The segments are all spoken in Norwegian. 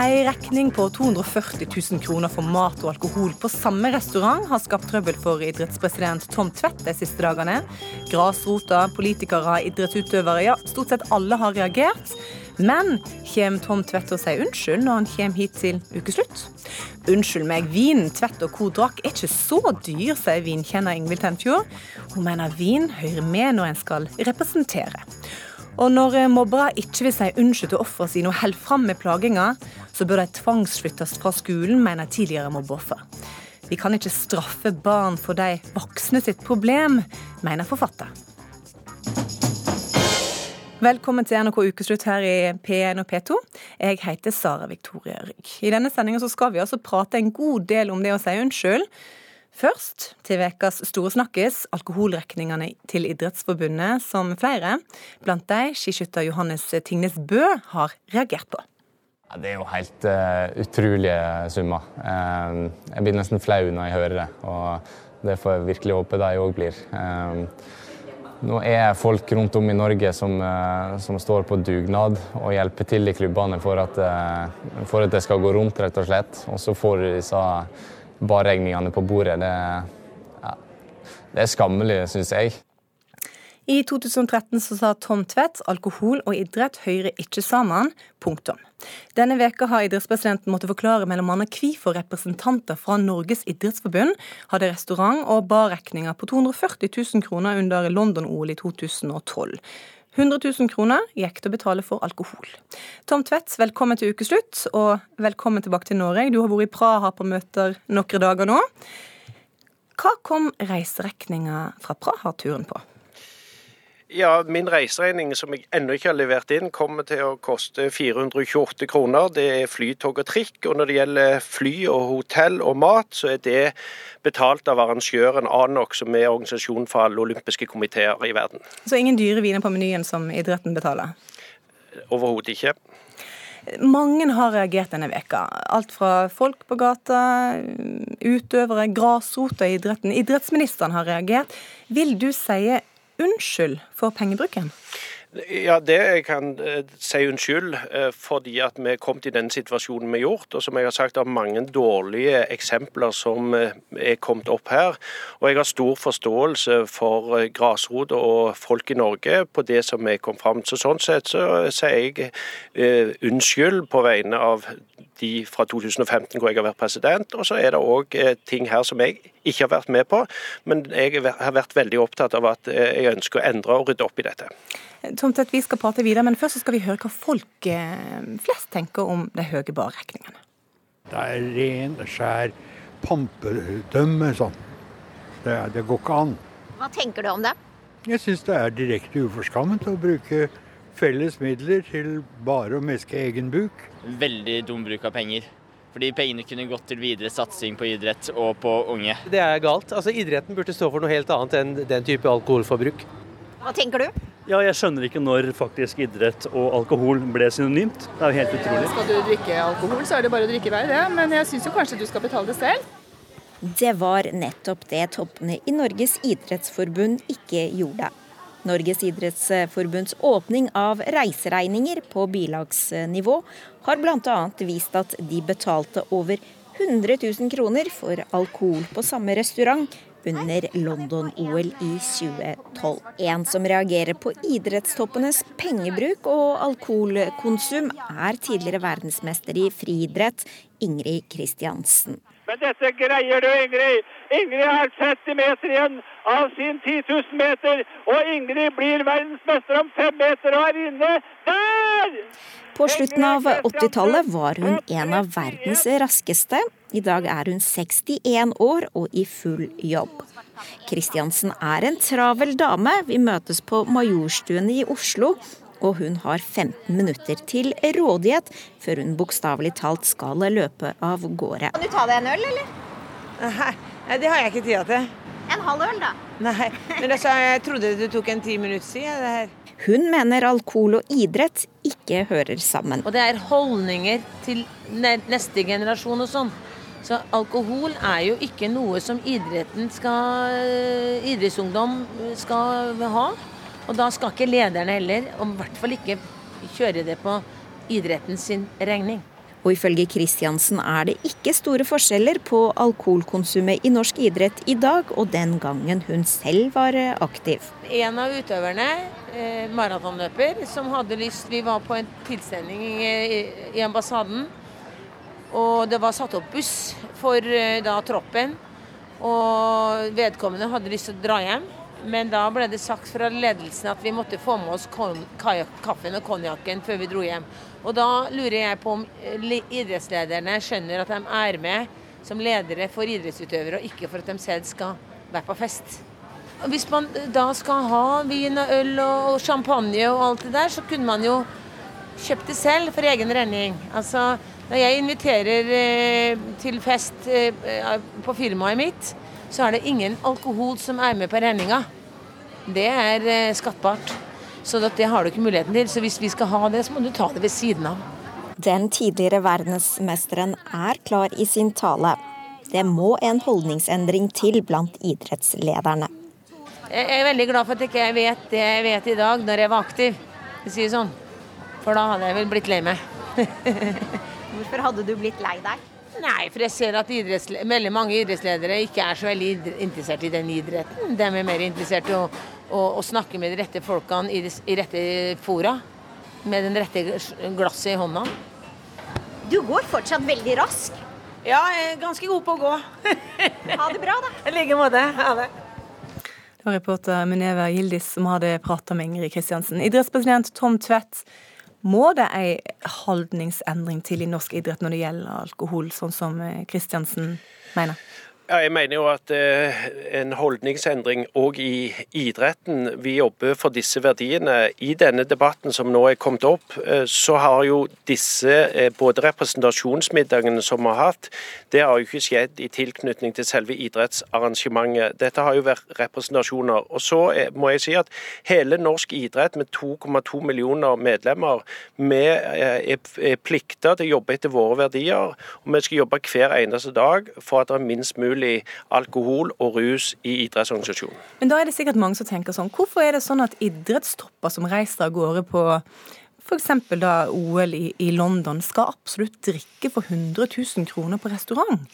Ei regning på 240 000 kroner for mat og alkohol på samme restaurant har skapt trøbbel for idrettspresident Tom Tvedt de siste dagene. Grasrota, politikere, idrettsutøvere, ja, stort sett alle har reagert. Men kommer Tom Tvedt til å si unnskyld når han kommer hit til ukeslutt? Unnskyld meg, vinen Tvedt og co. drakk er ikke så dyr, sier vinkjenner Ingvild Tenfjord. Hun mener vin hører med når en skal representere. Og når eh, mobbere ikke vil si unnskyld til ofrene sine og holder fram med plaginga, så bør de tvangsflyttes fra skolen, mener tidligere mobbeoffer. Vi kan ikke straffe barn for de voksne sitt problem, mener forfatter. Velkommen til NRK Ukeslutt her i P1 og P2. Jeg heter Sara Victoria Rygg. I denne sendinga skal vi altså prate en god del om det å si unnskyld. Først til ukas store snakkes, alkoholrekningene til Idrettsforbundet, som flere, blant de skiskytter Johannes Tingnes Bø, har reagert på. Ja, det er jo helt uh, utrolige summer. Uh, jeg blir nesten flau når jeg hører det. Og det får jeg virkelig håpe de òg blir. Uh, nå er folk rundt om i Norge som, som, står på dugnad og hjelper til i klubbene for at, for at det skal gå rundt, rett og slett. Og så får de disse barregningene på bordet. Det, ja, det er skammelig, syns jeg. I 2013 så sa Tom Tvedt alkohol og idrett hører ikke sammen. Punktum. Denne veka har idrettspresidenten måttet forklare mellom annet hvorfor representanter fra Norges idrettsforbund hadde restaurant- og barregninger på 240 000 kroner under London-OL i 2012. 100 000 kroner gikk til å betale for alkohol. Tom Tvedts, velkommen til ukeslutt, og velkommen tilbake til Norge. Du har vært i Praha på møter noen dager nå. Hva kom reiseregninga fra Praha-turen på? Ja, Min reiseregning som jeg ennå ikke har levert inn, kommer til å koste 428 kroner. Det er flytog og trikk. Og når det gjelder fly og hotell og mat, så er det betalt av arrangøren ANOK, som er organisasjonen for alle olympiske komiteer i verden. Så ingen dyre viner på menyen som idretten betaler? Overhodet ikke. Mange har reagert denne veka. Alt fra folk på gata, utøvere, grasrota i idretten. Idrettsministeren har reagert. Vil du si unnskyld for pengebruken? Ja, det jeg kan eh, si unnskyld eh, fordi at vi er kommet i den situasjonen vi har gjort. Og som jeg har sagt, det er mange dårlige eksempler som eh, er kommet opp her. Og jeg har stor forståelse for grasrot og folk i Norge på det som er kommet fram. Så sånn sett så sier jeg unnskyld på vegne av de fra 2015 hvor jeg har vært president. Og så er det òg ting her som jeg ikke har vært med på, men jeg har vært veldig opptatt av at jeg ønsker å endre og rydde opp i dette. Tomtvedt, vi skal prate videre, men først skal vi høre hva folk eh, flest tenker om de høye barregningene. Det er ren, skjær pampedømme sånn. Det, det, går ikke an. Hva tenker du om det? Jeg syns det er direkte uforskammet å bruke felles midler til bare å meske egen buk. Veldig dum bruk av penger. Fordi pengene kunne gått til videre satsing på idrett og på unge. Det er galt. Altså Idretten burde stå for noe helt annet enn den type alkoholforbruk. Hva tenker du? Ja, jeg skjønner ikke når faktisk idrett og alkohol ble synonymt. Det er jo helt utrolig. Skal du drikke alkohol, så er det bare å drikke vei, det. Men jeg syns jo kanskje du skal betale det selv. Det var nettopp det toppene i Norges idrettsforbund ikke gjorde. Norges idrettsforbunds åpning av reiseregninger på bilagsnivå har bl.a. vist at de betalte over 100 000 kroner for alkohol på samme restaurant under London-OL i 2012. En som reagerer på idrettstoppenes pengebruk og alkoholkonsum, er tidligere verdensmester i friidrett, Ingrid Kristiansen. Men dette greier du, Ingrid! Ingrid har 30 meter igjen av sin 10 000 meter, og Ingrid blir verdensmester om fem meter og er inne der! På slutten av 80-tallet var hun en av verdens raskeste. I dag er hun 61 år og i full jobb. Kristiansen er en travel dame. Vi møtes på Majorstuen i Oslo. Og hun har 15 minutter til rådighet før hun bokstavelig talt skal løpe av gårde. Kan du ta deg en øl, eller? Nei, det har jeg ikke tid til. En halv øl, da? Nei, men altså, jeg trodde det tok en ti minutter siden. det her. Hun mener alkohol og idrett ikke hører sammen. Og det er holdninger til neste generasjon og sånn. Så alkohol er jo ikke noe som idretten skal, idrettsungdom skal ha. Og da skal ikke lederne heller, og i hvert fall ikke kjøre det på idretten sin regning. Og ifølge Kristiansen er det ikke store forskjeller på alkoholkonsumet i norsk idrett i dag og den gangen hun selv var aktiv. En av utøverne, eh, maratonløper, som hadde lyst Vi var på en tilstelning i, i ambassaden. Og det var satt opp buss for eh, da troppen. Og vedkommende hadde lyst til å dra hjem. Men da ble det sagt fra ledelsen at vi måtte få med oss kaffen og konjakken før vi dro hjem. Og da lurer jeg på om eh, idrettslederne skjønner at de er med som ledere for idrettsutøvere, og ikke for at de selv skal være på fest. Hvis man da skal ha vin og øl og champagne og alt det der, så kunne man jo kjøpt det selv for egen regning. Altså, når jeg inviterer eh, til fest eh, på firmaet mitt, så er det ingen alkohol som er med på regninga. Det er eh, skattbart. Så det har du ikke muligheten til. Så hvis vi skal ha det, så må du ta det ved siden av. Den tidligere verdensmesteren er klar i sin tale. Det må en holdningsendring til blant idrettslederne. Jeg er veldig glad for at jeg ikke vet det jeg vet i dag, når jeg var aktiv. Jeg sier sånn. For da hadde jeg vel blitt lei meg. Hvorfor hadde du blitt lei deg? Nei, for jeg ser at veldig mange idrettsledere ikke er så veldig interessert i den idretten. De er mer interessert i å, å, å snakke med de rette folkene i, i rette fora. Med den rette glasset i hånda. Du går fortsatt veldig raskt. Ja, jeg er ganske god på å gå. ha det bra, da. I like måte. Ha det. Det var reporter Muneva Gildis som hadde prata med Ingrid Kristiansen. Idrettspresident Tom Tvedt må det ei holdningsendring til i norsk idrett når det gjelder alkohol, sånn som Kristiansen mener? Ja, jeg mener jo at eh, en holdningsendring òg i idretten Vi jobber for disse verdiene. I denne debatten som nå er kommet opp, eh, så har jo disse eh, både representasjonsmiddagene som vi har hatt, det har jo ikke skjedd i tilknytning til selve idrettsarrangementet. Dette har jo vært representasjoner. Og så må jeg si at hele norsk idrett med 2,2 millioner medlemmer, vi er plikta til å jobbe etter våre verdier. Og vi skal jobbe hver eneste dag for at det er minst mulig mulig alkohol og rus i idrettsorganisasjonen. Men da er det sikkert mange som tenker sånn, hvorfor er det sånn at idrettstopper som reiser av gårde på f.eks. da OL i, i London, skal absolutt drikke for 100 000 kroner på restaurant?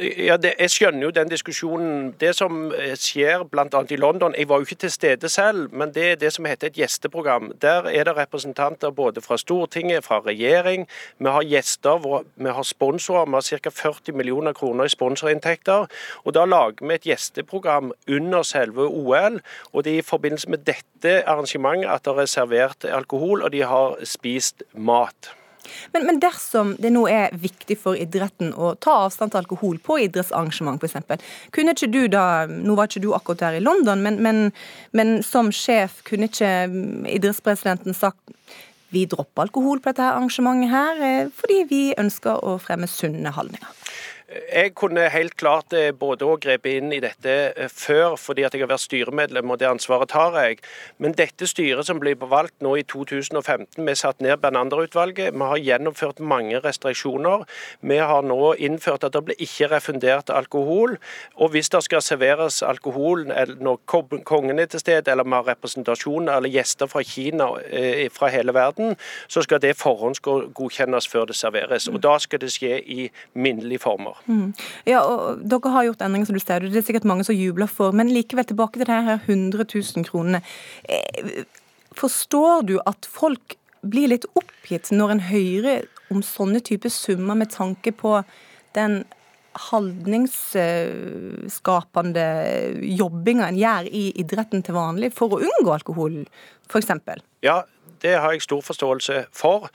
Ja, det, Jeg skjønner jo den diskusjonen. Det som eh, skjer bl.a. i London Jeg var jo ikke til stede selv, men det er det som heter et gjesteprogram. Der er det representanter både fra Stortinget, fra regjering. Vi har gjester, vi har sponsorer. Vi har ca. 40 millioner kroner i sponsorinntekter. Og Da lager vi et gjesteprogram under selve OL. og Det er i forbindelse med dette arrangementet at det er servert alkohol, og de har spist mat. Men, men, dersom det nå er viktig for idretten å ta avstand til alkohol på idrettsarrangement f.eks., kunne ikke du da Nå var ikke du akkurat her i London, men, men, men som sjef, kunne ikke idrettspresidenten sagt vi dropper alkohol på dette arrangementet her, eh, fordi vi ønsker å fremme sunne holdninger? Jeg kunne helt klart eh, både å grepe inn i dette eh, før, fordi at jeg har vært styremedlem, og det ansvaret tar jeg. Men dette styret som blir valgt nå i 2015, vi satt ned Bernander-utvalget. Vi har gjennomført mange restriksjoner. Vi har nå innført at det blir ikke refundert alkohol. Og hvis det skal serveres alkohol når kongen er til stede, eller vi har representasjon eller gjester fra Kina eh, fra hele verden, så skal det forhåndsgodkjennes før det serveres. Og da skal det skje i minnelige former. Mm. Ja, og Dere har gjort endringer, som du ser. Det er sikkert mange som jubler for. Men likevel tilbake til det her 100 000 kronene. Eh, forstår du at folk blir litt oppgitt når en hører om sånne typer summer med tanke på den holdningsskapende jobbinga en gjør i idretten til vanlig for å unngå alkohol, f.eks.? Ja, det har jeg stor forståelse for.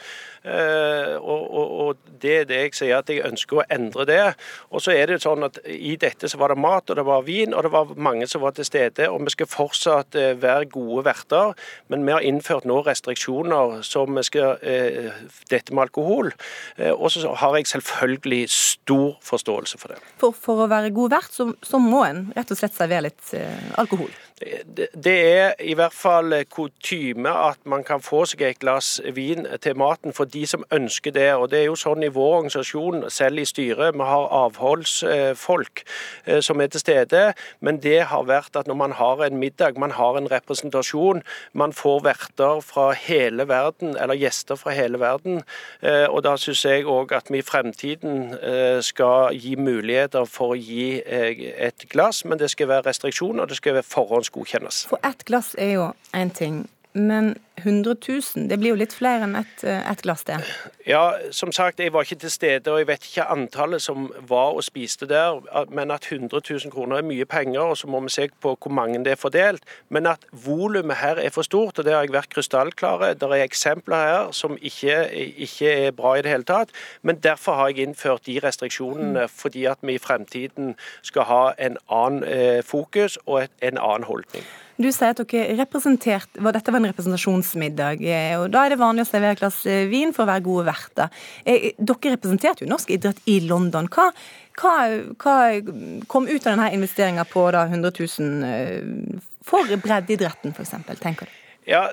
Eh, og, og, og, det er det jeg sier, at jeg ønsker å endre det. Og så er det sånn at I dette så var det mat og det var vin, og det var mange som var til stede. og Vi skal fortsatt eh, være gode verter, men vi har innført nå restriksjoner som vi skal eh, dette med alkohol. Og så har jeg selvfølgelig stor forståelse for det. For, for å være god vert, så, så må en rett og slett servere litt alkohol? Det, er i hvert fall kutyme at man kan få seg et glass vin til maten for de som ønsker det. Og Det er jo sånn i vår organisasjon, selv i styret, vi har avholdsfolk eh, som er til stede. Men det har vært at når man har en middag, man har en representasjon, man får verter fra hele verden, eller gjester fra hele verden. Eh, og Da syns jeg òg at vi i fremtiden eh, skal gi muligheter for å gi et glass, men det skal være restriksjoner, det skal forhåndsgodkjennes. For ett glass er jo én ting. Men 100 000, det blir jo litt flere enn ett et glass, det? Ja, som sagt, jeg var ikke til stede, og jeg vet ikke antallet som var og spiste der. Men at 100 000 kroner er mye penger, og så må vi se på hvor mange det er fordelt. Men at volumet her er for stort, og det har jeg vært krystallklare. Det er eksempler her som ikke, ikke, er bra i det hele tatt. Men derfor har jeg innført de restriksjonene, mm. fordi at vi i fremtiden skal ha en annen eh, fokus og en annen holdning. Du sier at dere representerte dette var en representasjonsmiddag, eh, og da er det vanlig å servere et glass eh, vin for å være gode verter. Eh, dere representerte jo norsk idrett i London. Hva, hva, hva kom ut av denne investeringa på da 100 000 for breddeidretten, f.eks., tenker du? Ja,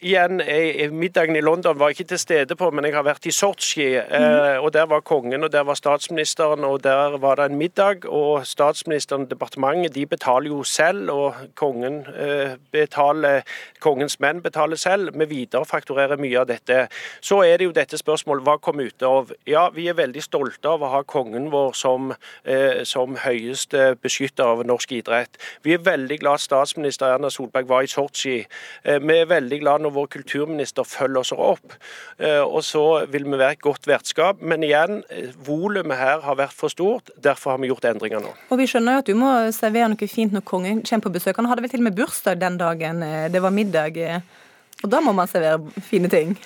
igjen, jeg, Middagen i London var jeg ikke til stede på, men jeg har vært i Sotsji. Eh, og Der var kongen og der var statsministeren, og der var det en middag. og Statsministeren og departementet de betaler jo selv, og kongen eh, betaler, kongens menn betaler selv. Vi viderefakturerer mye av dette. Så er det jo dette spørsmålet hva kom ut av? Ja, vi er veldig stolte av å ha kongen vår som, eh, som høyeste beskytter av norsk idrett. Vi er veldig glad statsminister Erna Solberg var i Sotsji. Eh, vi er veldig glad når vår kulturminister følger oss opp. Eh, og så vil vi være et godt vertskap. Men igjen, eh, volumet her har vært for stort. Derfor har vi gjort endringer nå. Og Vi skjønner jo at du må servere noe fint når kongen kommer på besøk. Han hadde vel til og med bursdag den dagen eh, det var middag. Og da må man servere fine ting?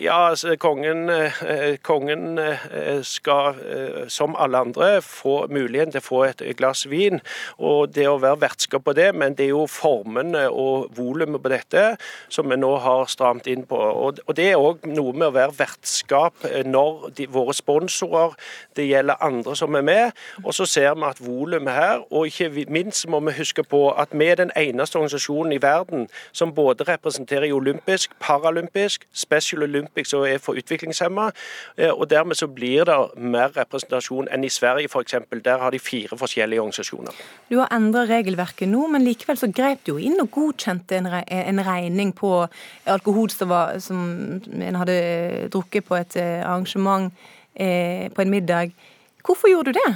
Ja, altså, kongen, eh, kongen, eh, skal, eh, som alle andre, få muligheten til å få et glass vin. Og det å være vertskap på det, men det er jo formene og volumet på dette som vi nå har stramt inn på. Og det er òg noe med å være vertskap når de, våre sponsorer, det gjelder andre som er med. Og så ser vi at volumet her, og ikke minst må vi huske på at vi er den eneste organisasjonen i verden som både representerer olympisk, paralympisk, special Olympics og er for utviklingshemma. Eh, og dermed så blir det mer representasjon enn i Sverige f.eks. Der har de fire forskjellige organisasjoner. Du har endra regelverket nå, men likevel så grep du jo inn og godkjente en, regning på alkohol som, var, som en hadde drukket på et eh, arrangement eh, på en middag. Hvorfor gjorde du det?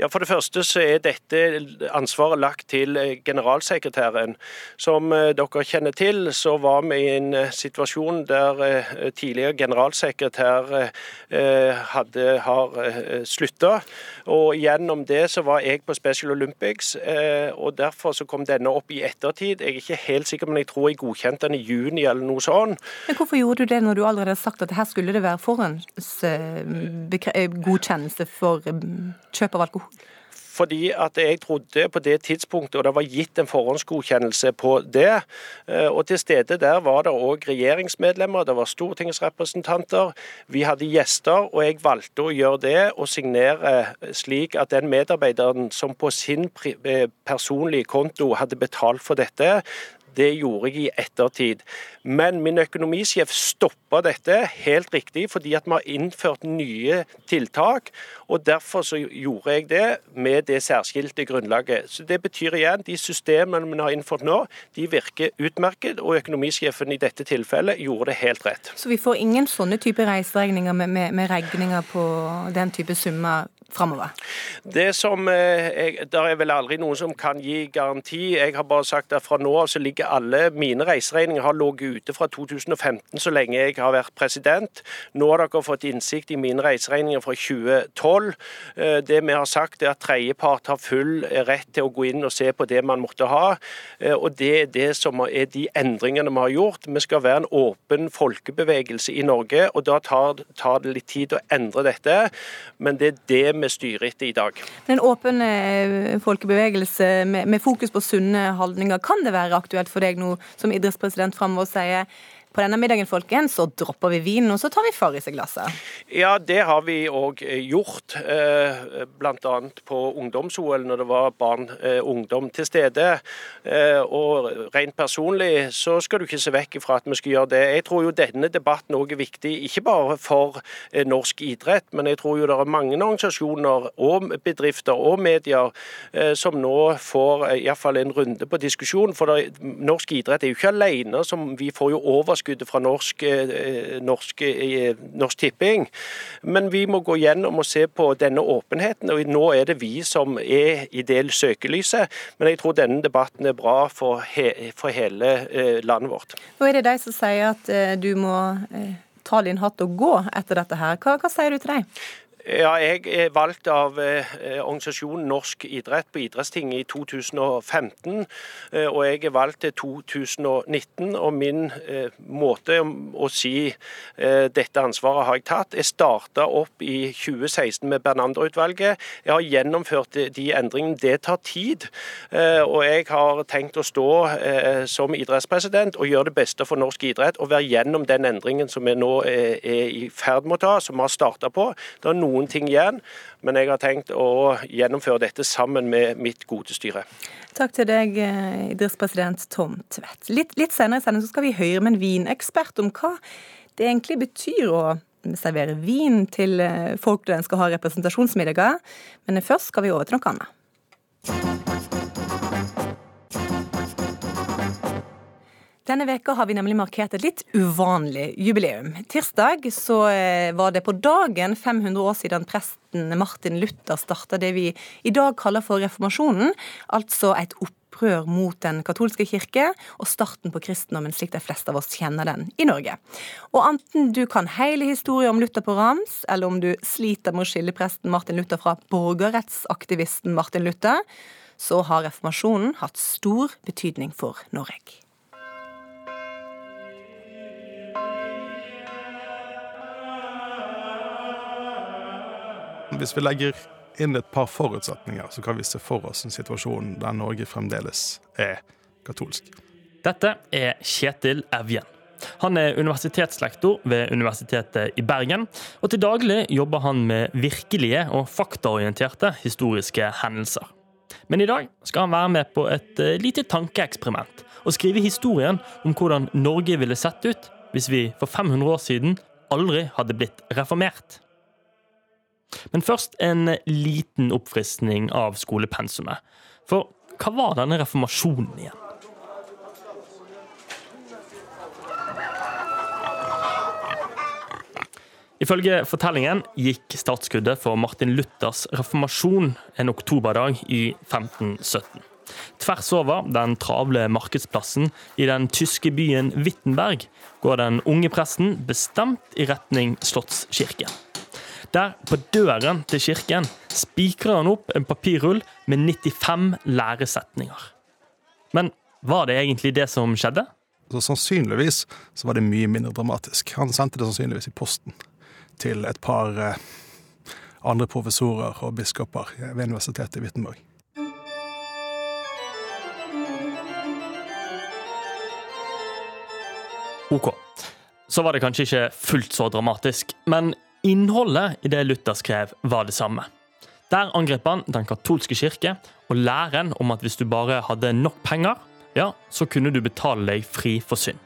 Ja, For det første så er dette ansvaret lagt til eh, generalsekretæren. Som eh, dere kjenner til, så var vi i en eh, situasjon der tidligere generalsekretær hadde, har slutta. Og gjennom det så var jeg på Special Olympics, og derfor så kom denne opp i ettertid. Jeg er ikke helt sikker, men jeg tror jeg godkjente den i juni eller noe sånt. Men Hvorfor gjorde du det når du allerede har sagt at her skulle det være forhåndsgodkjennelse for kjøp av alkohol? Fordi at jeg trodde på det tidspunktet, og det var gitt en forhåndsgodkjennelse på det. Eh, og til stede der var det òg regjeringsmedlemmer, det var stortingsrepresentanter. Vi hadde gjester, og jeg valgte å gjøre det og signere slik at den medarbeideren som på sin eh, personlige konto hadde betalt for dette, det gjorde jeg i ettertid. Men min økonomisjef stoppa dette, helt riktig, fordi at vi har innført nye tiltak. og Derfor så gjorde jeg det med det særskilte grunnlaget. Så Det betyr igjen de systemene vi har innført nå, de virker utmerket. Og økonomisjefen i dette tilfellet gjorde det helt rett. Så vi får ingen sånne type reiseregninger med, med, med regninger på den type summer framover? Det som eh, jeg, Der er vel aldri noen som kan gi garanti. Jeg har bare sagt at fra nå av så ligger alle mine reiseregninger har ligget ute fra 2015 så lenge jeg har vært president. Nå har dere fått innsikt i mine reiseregninger fra 2012. Eh, det vi har sagt er at tredjepart har full rett til å gå inn og se på det man måtte ha. Eh, og Det er det som er de endringene vi har gjort. Vi skal være en åpen folkebevegelse i Norge, og da tar, tar det litt tid å endre dette. Men det er det styrer etter i dag. En åpen eh, folkebevegelse med, med fokus på sunne holdninger, kan det være aktuelt for deg nå som idrettspresident framover å si På denne middagen folkens, så dropper vi vinen, og så tar vi Farris i glasset. Ja, det har vi òg gjort. Eh, Bl.a. på ungdoms-OL, når det var barn og ungdom til stede. Eh, og rent personlig så skal du ikke se vekk fra at vi skal gjøre det. Jeg tror jo denne debatten òg er viktig, ikke bare for eh, norsk idrett, men jeg tror jo det er mange organisasjoner og bedrifter og medier som nå får iallfall en runde på diskusjon. For norsk idrett er jo ikke alene. Som, vi får jo overskuddet fra norsk, norsk, norsk Tipping. Men vi må gå gjennom og se på denne åpenheten. og Nå er det vi som er i del søkelyset, men jeg tror denne debatten er bra for, he, for hele eh, landet vårt. Nå er det de som sier at eh, du må eh, ta din hatt og gå etter dette her. Hva, hva sier du til dem? Ja, jeg er valgt av eh, organisasjonen Norsk idrett på idrettstinget i 2015. Eh, og jeg er valgt til 2019. Og min eh, måte å si eh, dette ansvaret har jeg tatt. Jeg starta opp i 2016 med Bernander-utvalget. Jeg har gjennomført de endringene. Det tar tid. Eh, og jeg har tenkt å stå eh, som idrettspresident og gjøre det beste for norsk idrett. Og være gjennom den endringen som vi nå er i ferd med å ta, som vi har starta på. Det er noen noen ting igjen, men jeg har tenkt å gjennomføre dette sammen med mitt gode styre. Takk til deg, eh, idrettspresident Tom Tvedt. Litt, litt senere i sendingen skal vi høre med en vinekspert om hva det egentlig betyr å servere vin til eh, folk når en skal ha representasjonsmiddager. Men først skal vi over til noe annet. Denne veka har vi nemlig markert et litt uvanlig jubileum. Tirsdag så eh, var det på dagen 500 år siden presten Martin Luther starta det vi i dag kaller for reformasjonen, altså et opprør mot den katolske kirke og starten på kristendommen slik de fleste av oss kjenner den i Norge. Og enten du kan hele historien om Luther på rams, eller om du sliter med å skille presten Martin Luther fra borgerrettsaktivisten Martin Luther, så har reformasjonen hatt stor betydning for Norge. Hvis vi legger inn et par forutsetninger, så kan vi se for oss en situasjon der Norge fremdeles er katolsk. Dette er Kjetil Evjen. Han er universitetslektor ved Universitetet i Bergen, og til daglig jobber han med virkelige og faktaorienterte historiske hendelser. Men i dag skal han være med på et eh, lite tankeeksperiment og skrive historien om hvordan Norge ville sett ut hvis vi for 500 år siden aldri hadde blitt reformert. Men først en liten oppfriskning av skolepensumet. For hva var denne reformasjonen igjen? Ifølge fortellingen gikk startskuddet for Martin Luthers reformasjon en oktoberdag i 1517. Tvers over den travle markedsplassen i den tyske byen Wittenberg går den unge presten bestemt i retning Slottskirken. Der, på døren til kirken, spikrer han opp en papirrull med 95 læresetninger. Men var det egentlig det som skjedde? Så sannsynligvis så var det mye mindre dramatisk. Han sendte det sannsynligvis i posten til et par eh, andre professorer og biskoper ved universitetet i Wittenberg. OK. Så var det kanskje ikke fullt så dramatisk, men Innholdet i det Luther skrev, var det samme. Der angrep han den katolske kirke og læren om at hvis du bare hadde nok penger, ja, så kunne du betale deg fri for synd.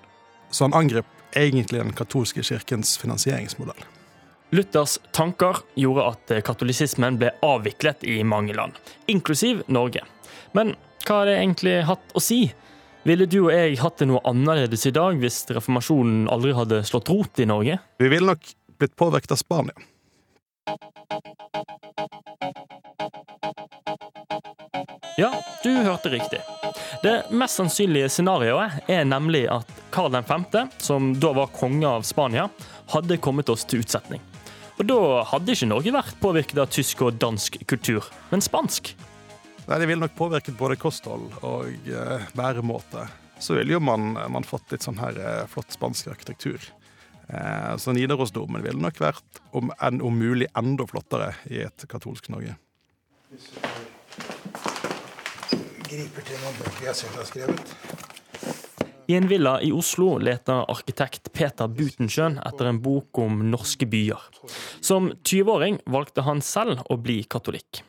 Så han angrep egentlig den katolske kirkens finansieringsmodell. Luthers tanker gjorde at katolisismen ble avviklet i mange land, inklusiv Norge. Men hva har det egentlig hatt å si? Ville du og jeg hatt det noe annerledes i dag hvis reformasjonen aldri hadde slått rot i Norge? Vi ville nok blitt påvirket av Spania. Ja, du hørte riktig. Det mest sannsynlige scenarioet er nemlig at Karl 5., som da var konge av Spania, hadde kommet oss til utsetning. Og da hadde ikke Norge vært påvirket av tysk og dansk kultur, men spansk. Nei, Det ville nok påvirket både kosthold og uh, væremåte. Så ville jo man, man fått litt sånn her uh, flott spansk arkitektur. Eh, så Nidarosdomen ville nok vært, om, en, om mulig, enda flottere i et katolsk Norge. Hvis jeg griper til noen bøker jeg selv har skrevet. I en villa i Oslo leter arkitekt Peter Butenschøn etter en bok om norske byer. Som 20-åring valgte han selv å bli katolikk.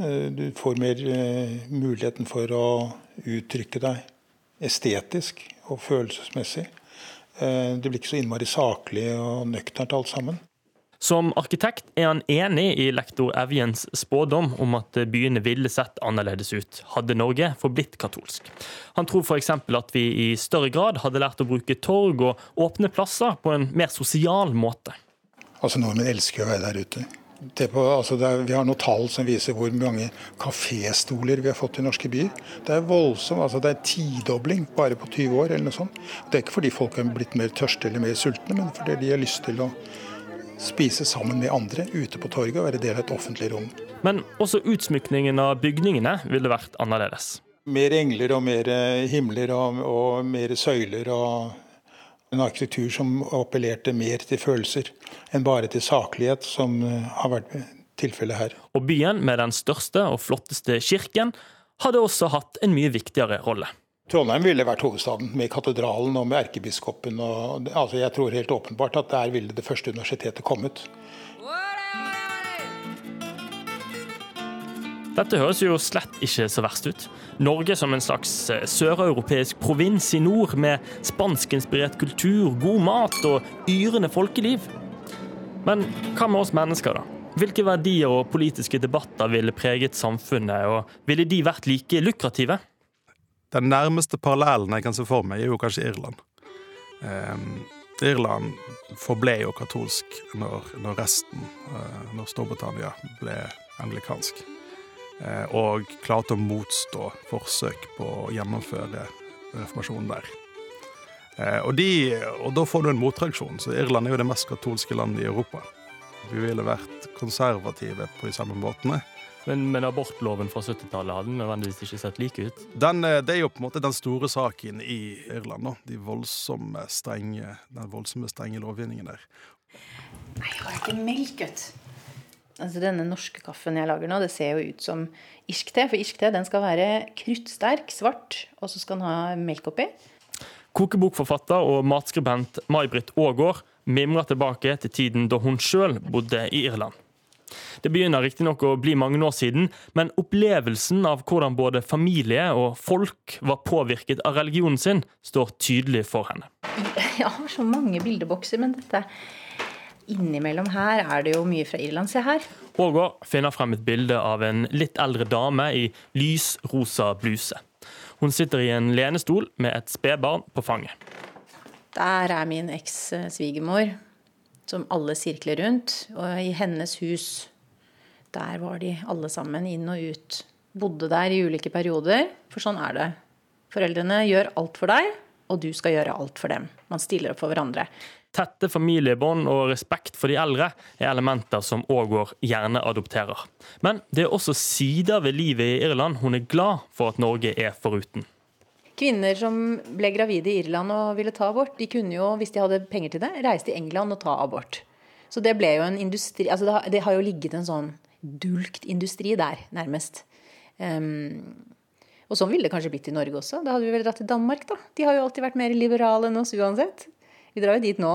Eh, du får mer eh, muligheten for å uttrykke deg estetisk og følelsesmessig. Eh, det blir ikke så innmari saklig og nøkternt alt sammen. Som arkitekt er han enig i lektor Evjens spådom om at byene ville sett annerledes ut hadde Norge forblitt katolsk. Han tror f.eks. at vi i større grad hadde lært å bruke torg og åpne plasser på en mer sosial måte. Altså Nordmenn elsker å være der ute. På, altså er, vi har noen tall som viser hvor mange kaféstoler vi har fått i norske byer. Det er voldsomt, altså det er tidobling bare på 20 år. eller noe sånt. Det er ikke fordi folk er blitt mer tørste eller mer sultne, men fordi de har lyst til å spise sammen med andre ute på torget og være del av et offentlig rom. Men også utsmykningen av bygningene ville vært annerledes. Mer engler og mer himler og, og mer søyler og en arkitektur som appellerte mer til følelser enn bare til saklighet, som har vært tilfellet her. Og byen med den største og flotteste kirken hadde også hatt en mye viktigere rolle. Trondheim ville vært hovedstaden, med katedralen og med erkebiskopen. Og, altså jeg tror helt åpenbart at der ville det første universitetet kommet. Dette høres jo slett ikke så verst ut. Norge som en slags eh, søreuropeisk provins i nord, med spanskinspirert kultur, god mat og yrende folkeliv. Men hva med oss mennesker, da? Hvilke verdier og politiske debatter ville preget samfunnet, og ville de vært like lukrative? Den nærmeste parallellen jeg kan se for meg, er jo kanskje Irland. Um, Irland forble jo katolsk når, når resten, uh, når Storbritannia ble anglikansk. Uh, og klarte å motstå forsøk på å gjennomføre reformasjonen der. Uh, og, de, og, da får du en motreaksjon, så Irland er jo det mest katolske landet i Europa. Vi ville vært konservative på de samme måtene. Men, men abortloven fra 70-tallet hadde nødvendigvis ikke sett like ut? Den, eh, det er jo på en måte den store saken i Irland. Da. De voldsomme strenge, den voldsomme strenge lovgivningen der. Nei, jeg har ikke melk, vet Altså, denne norske kaffen jeg lager nå, det ser jo ut som irsk te. For irsk te den skal være kruttsterk, svart, og så skal den ha melk oppi. Kokebokforfatter og matskribent May-Britt Aagaard mimrer tilbake til tiden da hun sjøl bodde i Irland. Det begynner riktignok å bli mange år siden, men opplevelsen av hvordan både familie og folk var påvirket av religionen sin, står tydelig for henne. Jeg har så mange bildebokser, men dette Innimellom her er det jo mye fra Irland. Se her. Ågård finner frem et bilde av en litt eldre dame i lys rosa bluse. Hun sitter i en lenestol med et spedbarn på fanget. Der er min eks-svigermor, som alle sirkler rundt. Og i hennes hus der var de alle sammen inn og ut. Bodde der i ulike perioder, for sånn er det. Foreldrene gjør alt for deg, og du skal gjøre alt for dem. Man stiller opp for hverandre. Tette familiebånd og respekt for de eldre er elementer som Aagaard gjerne adopterer. Men det er også sider ved livet i Irland hun er glad for at Norge er foruten. Kvinner som ble gravide i Irland og ville ta abort, de kunne jo, hvis de hadde penger til det, reise til England og ta abort. Så det ble jo en industri altså det har jo ligget en sånn dulgt industri der, nærmest. Um, og sånn ville det kanskje blitt i Norge også. Da hadde vi vel dratt til Danmark, da. De har jo alltid vært mer liberale enn oss uansett. Vi drar jo dit nå.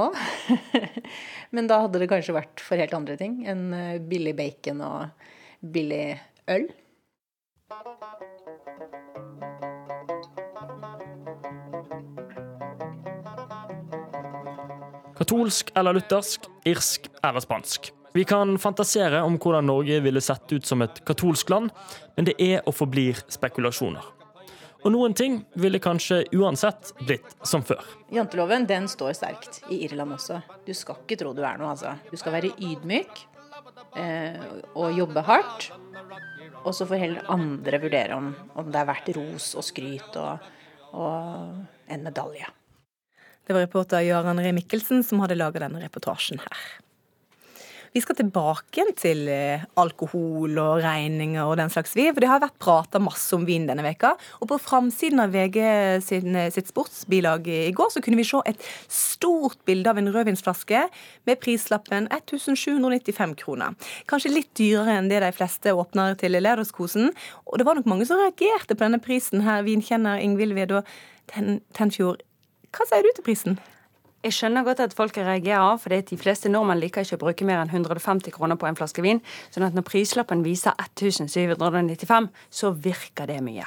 Men da hadde det kanskje vært for helt andre ting enn eh, billig bacon og billig øl. Katolsk eller luthersk, irsk eller spansk. Vi kan fantasere om hvordan Norge ville sett ut som et katolsk land, men det er og forblir spekulasjoner. Og noen ting ville kanskje uansett blitt som før. Janteloven den står sterkt i Irland også. Du skal ikke tro du er noe, altså. Du skal være ydmyk eh, og jobbe hardt. Og så får heller andre vurdere om, om det er verdt ros og skryt og, og en medalje. Det var reporter Jarand Ree Mikkelsen som hadde laga denne reportasjen her. Vi skal tilbake til eh, alkohol og regninger og den slags, vi. For det har vært prata masse om vin denne veka. Og på framsiden av VG sin, eh, sitt sportsbilag i går så kunne vi se et stort bilde av en rødvinsflaske med prislappen 1795 kroner. Kanskje litt dyrere enn det de fleste åpner til Lerderskosen. Og det var nok mange som reagerte på denne prisen her. Vinkjenner Ingvild Vedå Tenfjord, Hva sier du til prisen? Jeg skjønner godt at folk reagerer, for de fleste nordmenn liker ikke å bruke mer enn 150 kroner på en flaske vin. sånn at når prislappen viser 1795, så virker det mye.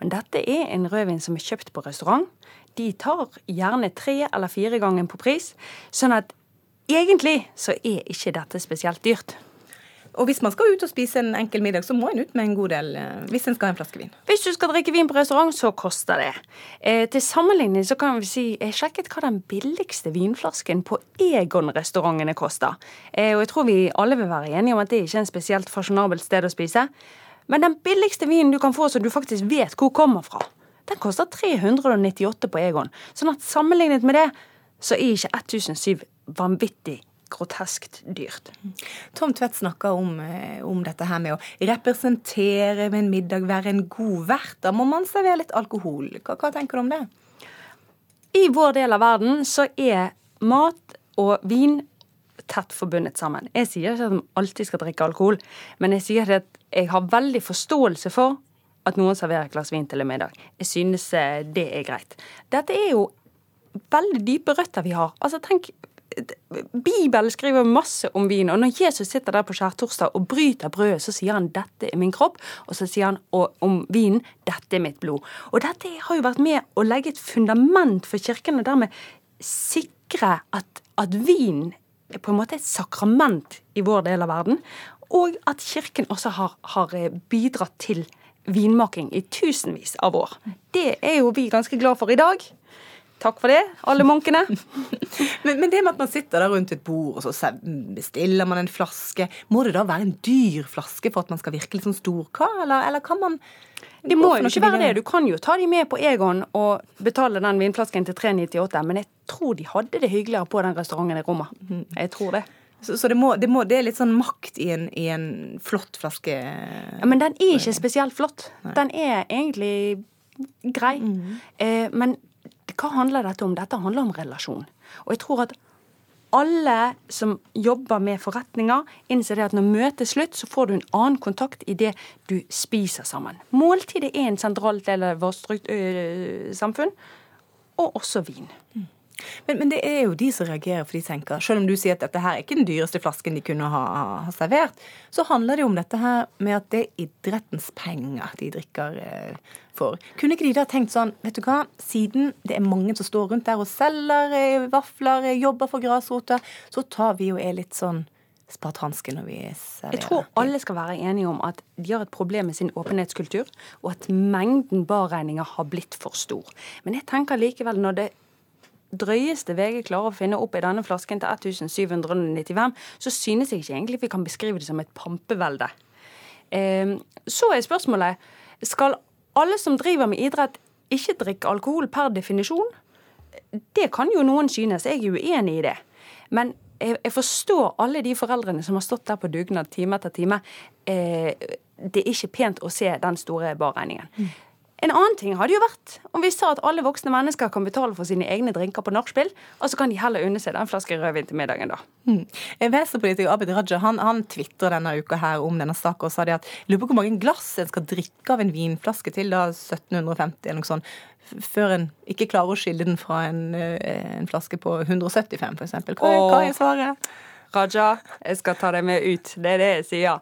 Men dette er en rødvin som er kjøpt på restaurant. De tar gjerne tre eller fire ganger på pris. Sånn at egentlig så er ikke dette spesielt dyrt. Og hvis man skal ut og spise en enkel middag, så må en ut med en god del eh, hvis en skal ha en flaske vin. Hvis du skal drikke vin på restaurant, så koster det. Eh, til sammenligning så kan vi si Jeg sjekket hva den billigste vinflasken på Egon-restaurantene koster. Eh, og jeg tror vi alle vil være enige om at det ikke er en spesielt fasjonabelt sted å spise. Men den billigste vinen du kan få som du faktisk vet hvor kommer fra, den koster 398 på Egon. Sånn at sammenlignet med det, så er ikke 1007 vanvittig groteskt dyrt. Tom Tvedt snakker om, eh, om, dette her med å representere ved en middag, være en god vert. Da må man servere litt alkohol. Hva, hva, tenker du om det? I vår del av verden så er mat og vin tett forbundet sammen. Jeg sier ikke at man alltid skal drikke alkohol, men jeg sier at jeg har veldig forståelse for at noen serverer et glass vin til en middag. Jeg synes eh, det er greit. Dette er jo veldig dype røtter vi har. Altså, tenk Bibelen skriver masse om vin, og når Jesus sitter der på skjærtorsdag og bryter brødet, så sier han 'dette er min kropp', og så sier han om vinen 'dette er mitt blod'. Og dette har jo vært med å legge et fundament for kirken, og dermed sikre at, at vin er på en måte et sakrament i vår del av verden, og at kirken også har, har bidratt til vinmaking i tusenvis av år. Det er jo vi ganske glad for i dag. Takk for det, alle munkene. men, men, det med at man sitter der rundt et bord, og så bestiller man en flaske Må det da være en dyr flaske for at man skal virke litt sånn storkar, eller, eller kan man det må jo ikke være det. Du kan jo ta de med på Egon og betale den vinflasken til 398, men jeg tror de hadde det hyggeligere på den restauranten i Roma. Mhm. Jeg tror det. Så, så det, må, det, må, det, er litt sånn makt i en, i en, flott flaske? Ja, Men den er ikke spesielt flott. Den er egentlig grei. Mm. Eh, men hva handler dette om? Dette handler om relasjon. Og jeg tror at alle som jobber med forretninger, innser det at når møtet er slutt, så får du en annen kontakt i det du spiser sammen. Måltidet er en sentral del av vårt samfunn, og også vin. Mm. Men, men, det er jo de som reagerer, for de tenker Selv om du sier at dette her er ikke den dyreste flasken de kunne ha, ha servert, så handler det jo om dette her med at det er idrettens penger de drikker eh, for. Kunne ikke de da tenkt sånn, vet du hva, siden det er mange som står rundt der og selger eh, vafler, eh, jobber for grasrota, så tar vi jo er litt sånn spartanske når vi serverer. Jeg tror alle skal være enige om at de har et problem med sin åpenhetskultur, og at mengden barregninger har blitt for stor. Men jeg tenker likevel, når det drøyeste VG klarer å finne opp i denne flasken til 1795, så synes jeg ikke egentlig vi kan beskrive det som et pampevelde. Eh, så er spørsmålet skal alle som driver med idrett, ikke drikke alkohol per definisjon? Det kan jo noen synes, jeg er uenig i det. Men jeg forstår alle de foreldrene som har stått der på dugnad time etter time. Eh, det er ikke pent å se den store barregningen. En annen ting hadde jo vært om vi sa at alle voksne mennesker kan betale for sine egne drinker på nachspiel, og så kan de heller unne seg den flaske rødvin til middagen, da. Mm. Venstrepolitiker Abid Raja han, han tvitra denne uka her om denne saken og sa det at lurer på hvor mange glass en skal drikke av en vinflaske til da 1750 eller noe sånt, før en ikke klarer å skille den fra en, eh, en flaske på 175 f.eks. Hva, hva er svaret? Raja, jeg skal ta deg med ut. Det er det jeg sier.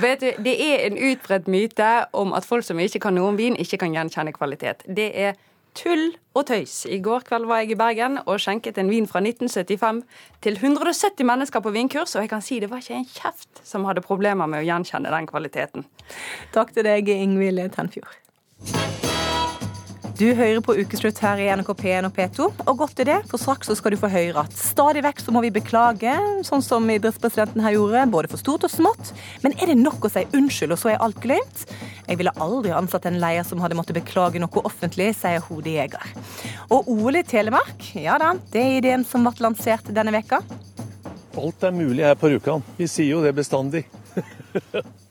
Vet du, Det er en utbredt myte om at folk som ikke kan noe om vin, ikke kan gjenkjenne kvalitet. Det er tull og tøys. I går kveld var jeg i Bergen og skjenket en vin fra 1975 til 170 mennesker på vinkurs, og jeg kan si det var ikke en kjeft som hadde problemer med å gjenkjenne den kvaliteten. Takk til deg, Ingvild Tenfjord. Du hører på Ukeslutt her i NRK P1 og P2, og godt er det, for straks så skal du få høre at stadig vekk så må vi beklage, sånn som idrettspresidenten her gjorde, både for stort og smått. Men er det nok å si unnskyld, og så er alt glemt? Jeg ville aldri ansatt en leier som hadde måttet beklage noe offentlig, sier hodejeger. Og OL i Telemark, ja da, det er ideen som ble lansert denne veka. Alt er mulig her på Rjukan. Vi sier jo det bestandig.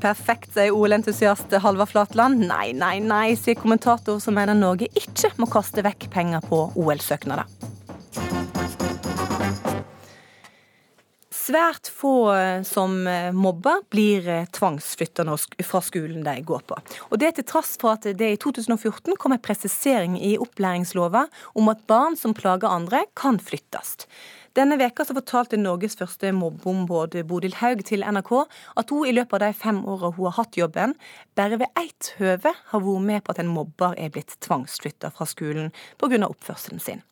Perfekt, sier OL-entusiast Halvard Flatland. Nei, nei, nei, sier kommentator som mener Norge ikke må kaste vekk penger på OL-søknader. Svært få eh, som eh, mobber blir tvangsflytta fra skolen de går på. Og Det til tross for at det i 2014 kom en presisering i opplæringslova om at barn som plager andre, kan flyttes. Denne veka så fortalte Norges første mobbeombud Bodil Haug til NRK at hun i løpet av de fem åra hun har hatt jobben, bare ved ett høve har vært med på at en mobber er blitt tvangsflytta fra skolen pga. oppførselen sin.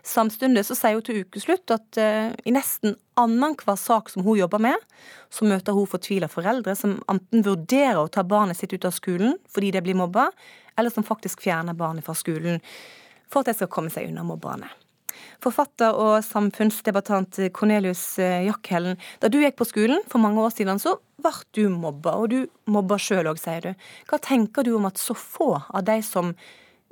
Samtidig så sier hun til ukeslutt at uh, i nesten annenhver sak som hun jobber med, så møter hun fortvila foreldre som enten vurderer å ta barnet sitt ut av skolen fordi de blir mobba, eller som faktisk fjerner barnet fra skolen for at de skal komme seg unna mobberne. Forfatter og samfunnsdebattant Cornelius Jackhellen, Jakkhellen. Da du gikk på skolen for mange år siden, så ble du mobba, og du mobba sjøl òg, sier du. Hva tenker du om at så få av de som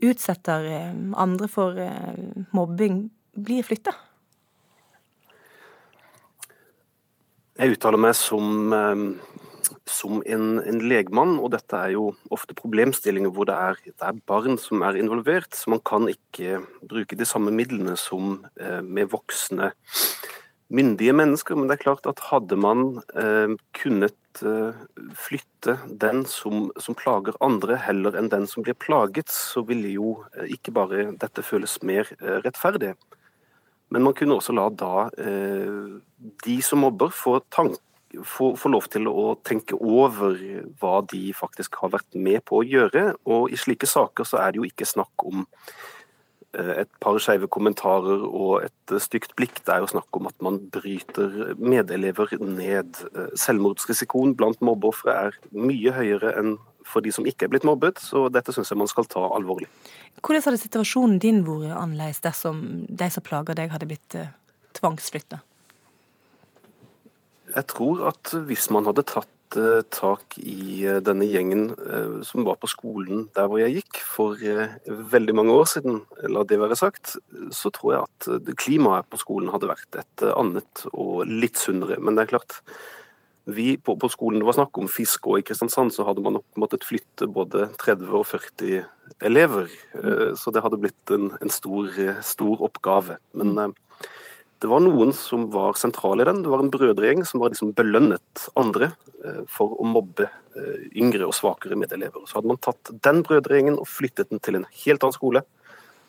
utsetter eh, andre for eh, mobbing, blir flytta? Jeg uttaler meg som som en, en, legmann, og dette er jo ofte problemstillinger hvor det er, det er, barn som er involvert, så man kan ikke bruke de samme midlene som eh, med voksne myndige mennesker. Men det er klart at hadde man eh, kunnet eh, flytte den som, som, plager andre, heller enn den som blir plaget, så ville jo ikke bare dette føles mer rettferdig. Men man kunne også la da de som mobber, få tanke få, få, lov til å tenke over hva de faktisk har vært med på å gjøre. Og i slike saker så er det jo ikke snakk om eh, et par skeive kommentarer og et stygt blikk. Det er jo snakk om at man bryter medelever ned. Eh, selvmordsrisikoen blant mobbeofre er mye høyere enn for de som ikke er blitt mobbet, så dette syns jeg man skal ta alvorlig. Hvordan hadde situasjonen din vært annerledes dersom de som plager deg, hadde blitt eh, tvangsflytta? Jeg tror at hvis man hadde tatt eh, tak i eh, denne gjengen eh, som var på skolen der hvor jeg gikk for veldig mange år siden, la det være sagt, så tror jeg at klimaet på skolen hadde vært et annet og litt sunnere. Men det er klart, vi på, på skolen det var snakk om fisk, og i Kristiansand så hadde man nok måttet flytte både 30 og 40 elever. Så det hadde blitt en, en stor, stor oppgave. Men det var noen som var sentrale i den. Det var en brødregjeng som var liksom belønnet andre eh, for å mobbe eh, yngre og svakere medelever. Så hadde man tatt den brødregjengen og flyttet den til en helt annen skole,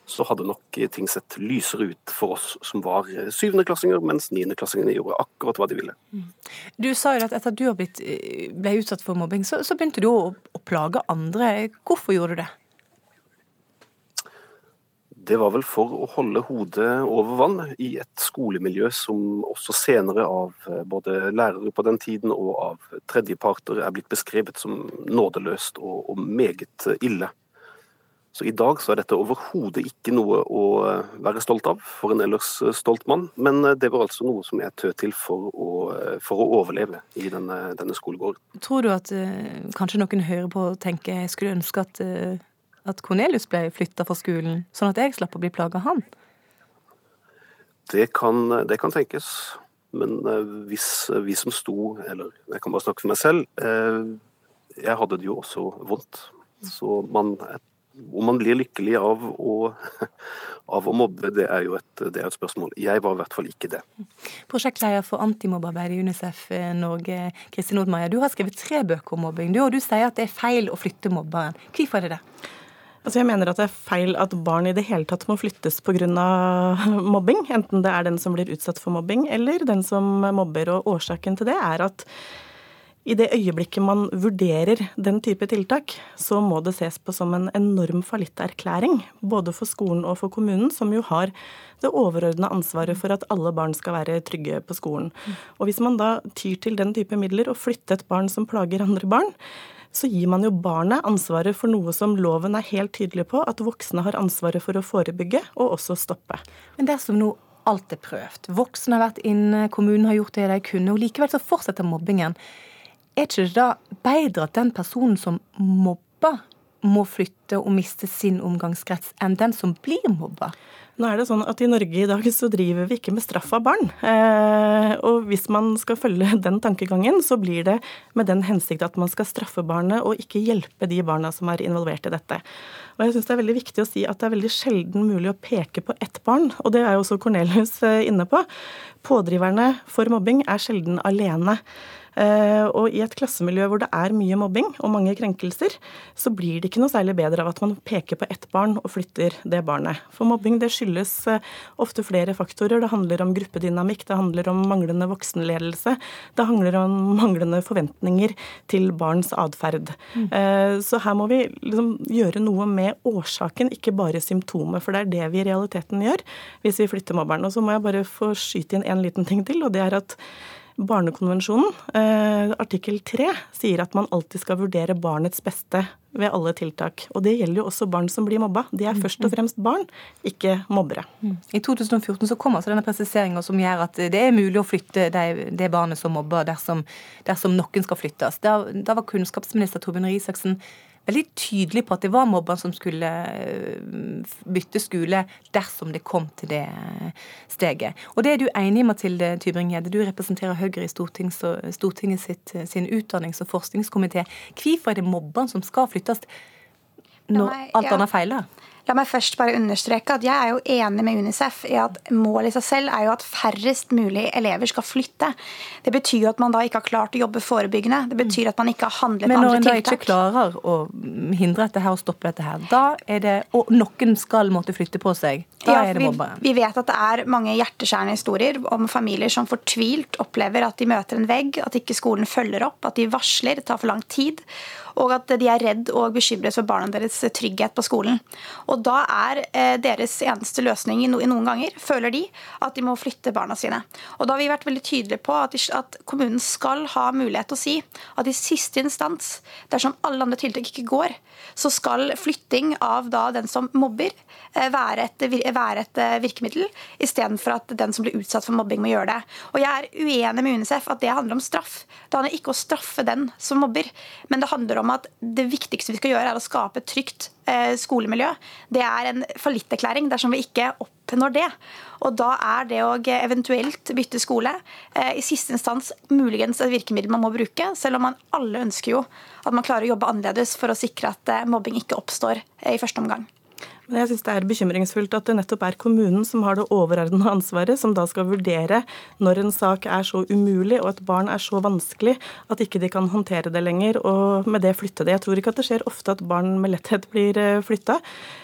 så hadde nok ting sett lysere ut for oss som var eh, syvendeklassinger, mens niendeklassingene gjorde akkurat hva de ville. Mm. Du sa jo at etter at du ble utsatt for mobbing, så, begynte du å plage andre. Hvorfor gjorde du det? Det var vel for å holde hodet over vann i et skolemiljø som også senere av eh, både lærere på den tiden og av tredjeparter er blitt beskrevet som nådeløst og, og meget ille. Så i dag så er dette overhodet ikke noe å eh, være stolt av for en ellers eh, stolt mann, men det var altså noe som jeg tød til for å, for å overleve i denne, denne, skolegården. Tror du at kanskje noen hører på og tenker jeg skulle ønske at at Cornelius ble flytta fra skolen, sånn at jeg slapp å bli plaga av han? Det kan, det kan, tenkes. Men eh, hvis vi som sto, eller jeg kan bare snakke for meg selv, eh, jeg hadde det jo også vondt. Så man, om man blir lykkelig av å, av å mobbe, det er jo et, det er et, spørsmål. Jeg var i hvert fall ikke det. Prosjektleder for antimobbearbeid i UNICEF eh, Norge, Kristin Nordmeier. Du har skrevet tre bøker om mobbing, du, og du sier at det er feil å flytte mobberen. Hvorfor er det det? Altså jeg mener at det er feil at barn i det hele tatt må flyttes pga. mobbing. Enten det er den som blir utsatt for mobbing, eller den som mobber. Og årsaken til det er at i det øyeblikket man vurderer den type tiltak, så må det ses på som en enorm fallitterklæring. Både for skolen og for kommunen, som jo har det overordna ansvaret for at alle barn skal være trygge på skolen. Og hvis man da tyr til den type midler og flytter et barn som plager andre barn, så gir man jo barnet ansvaret for noe som loven er helt tydelig på at voksne har ansvaret for å forebygge og også stoppe. Men dersom nå alt er prøvd, voksne har vært inne, kommunen har gjort det de kunne, og likevel så fortsetter mobbingen, er ikke det da bedre at den personen som mobber, må flytte og miste sin omgangskrets enn den som blir mobba? Nå er det sånn at I Norge i dag så driver vi ikke med straff av barn. Eh, og Hvis man skal følge den tankegangen, så blir det med den hensikt at man skal straffe barnet og ikke hjelpe de barna som er involvert i dette. Og jeg synes Det er veldig viktig å si at det er veldig sjelden mulig å peke på ett barn. og Det er jo også Cornelius eh, inne på. Pådriverne for mobbing er sjelden alene. Eh, og i et klassemiljø hvor det er mye mobbing og mange krenkelser, så blir det ikke noe særlig bedre av at man peker på ett barn og flytter det barnet. For mobbing det skyldes eh, ofte flere faktorer. Det handler om gruppedynamikk, det handler om manglende voksenledelse, det handler om manglende forventninger til barns atferd. Mm. Eh, så her må vi liksom gjøre noe med årsaken, ikke bare symptomet. For det er det vi i realiteten gjør hvis vi flytter mobberen. Og så må jeg bare få skyte inn en liten ting til, og det er at Barnekonvensjonen, eh, artikkel 3, sier at man alltid skal vurdere barnets beste ved alle tiltak. Og det gjelder jo også barn som blir mobba. De er først og mm. fremst barn, ikke mobbere. Mm. I 2014 så kom altså denne presiseringa som gjør at det er mulig å flytte det, det barnet som mobber, dersom, dersom noen skal flyttes. Da, da var kunnskapsminister Torbjørn Røe Isaksen veldig tydelig på at det var mobberen som skulle eh, bytte skole dersom det kom til det steget. Og det er du enig i, Mathilde Tybring-Gjedde. Du representerer Høyre i Stortinget, Stortinget sitt, sin utdannings- og forskningskomité. Hvorfor er det mobberen som skal flyttes når alt annet feiler? La meg først bare understreke at jeg er jo enig med Unicef i at målet i seg selv er jo at færrest mulig elever skal flytte. Det betyr jo at man da ikke har klart å jobbe forebyggende. Det betyr at man ikke har handlet på andre tiltak. Men når en da ikke klarer å hindre dette her og stoppe dette her, da er det Og noen skal måtte flytte på seg. Da ja, er det mobberen. Vi, vi vet at det er mange hjerteskjærende historier om familier som fortvilt opplever at de møter en vegg, at ikke skolen følger opp, at de varsler, det tar for lang tid og at de er redd og bekymret for barna deres trygghet på skolen. Og Da er eh, deres eneste løsning noen ganger, føler de, at de må flytte barna sine. Og Da har vi vært veldig tydelige på at kommunen skal ha mulighet til å si at i siste instans, dersom alle andre tiltak ikke går, så skal flytting av da den som mobber, Eh, være et, være et eh, virkemiddel, istedenfor at den som blir utsatt for mobbing, må gjøre det. Og Jeg er uenig med UNICEF at det handler om straff. Det handler ikke om å straffe den som mobber, men det handler om at det viktigste vi skal gjøre, er å skape et trygt eh, skolemiljø. Det er en fallitterklæring dersom vi ikke oppnår det. Og da er det å eventuelt bytte skole i siste instans muligens et virkemiddel man må bruke, selv om man alle ønsker jo at man klarer å jobbe annerledes for å sikre at mobbing ikke oppstår i første omgang. Men jeg syns det er bekymringsfullt at det nettopp er kommunen som har det overordnede ansvaret, som da skal vurdere når en sak er så umulig og et barn er så vanskelig at ikke de kan håndtere det lenger, og med det flytte det. Jeg tror ikke at det skjer ofte at barn med letthet blir eh, flytta.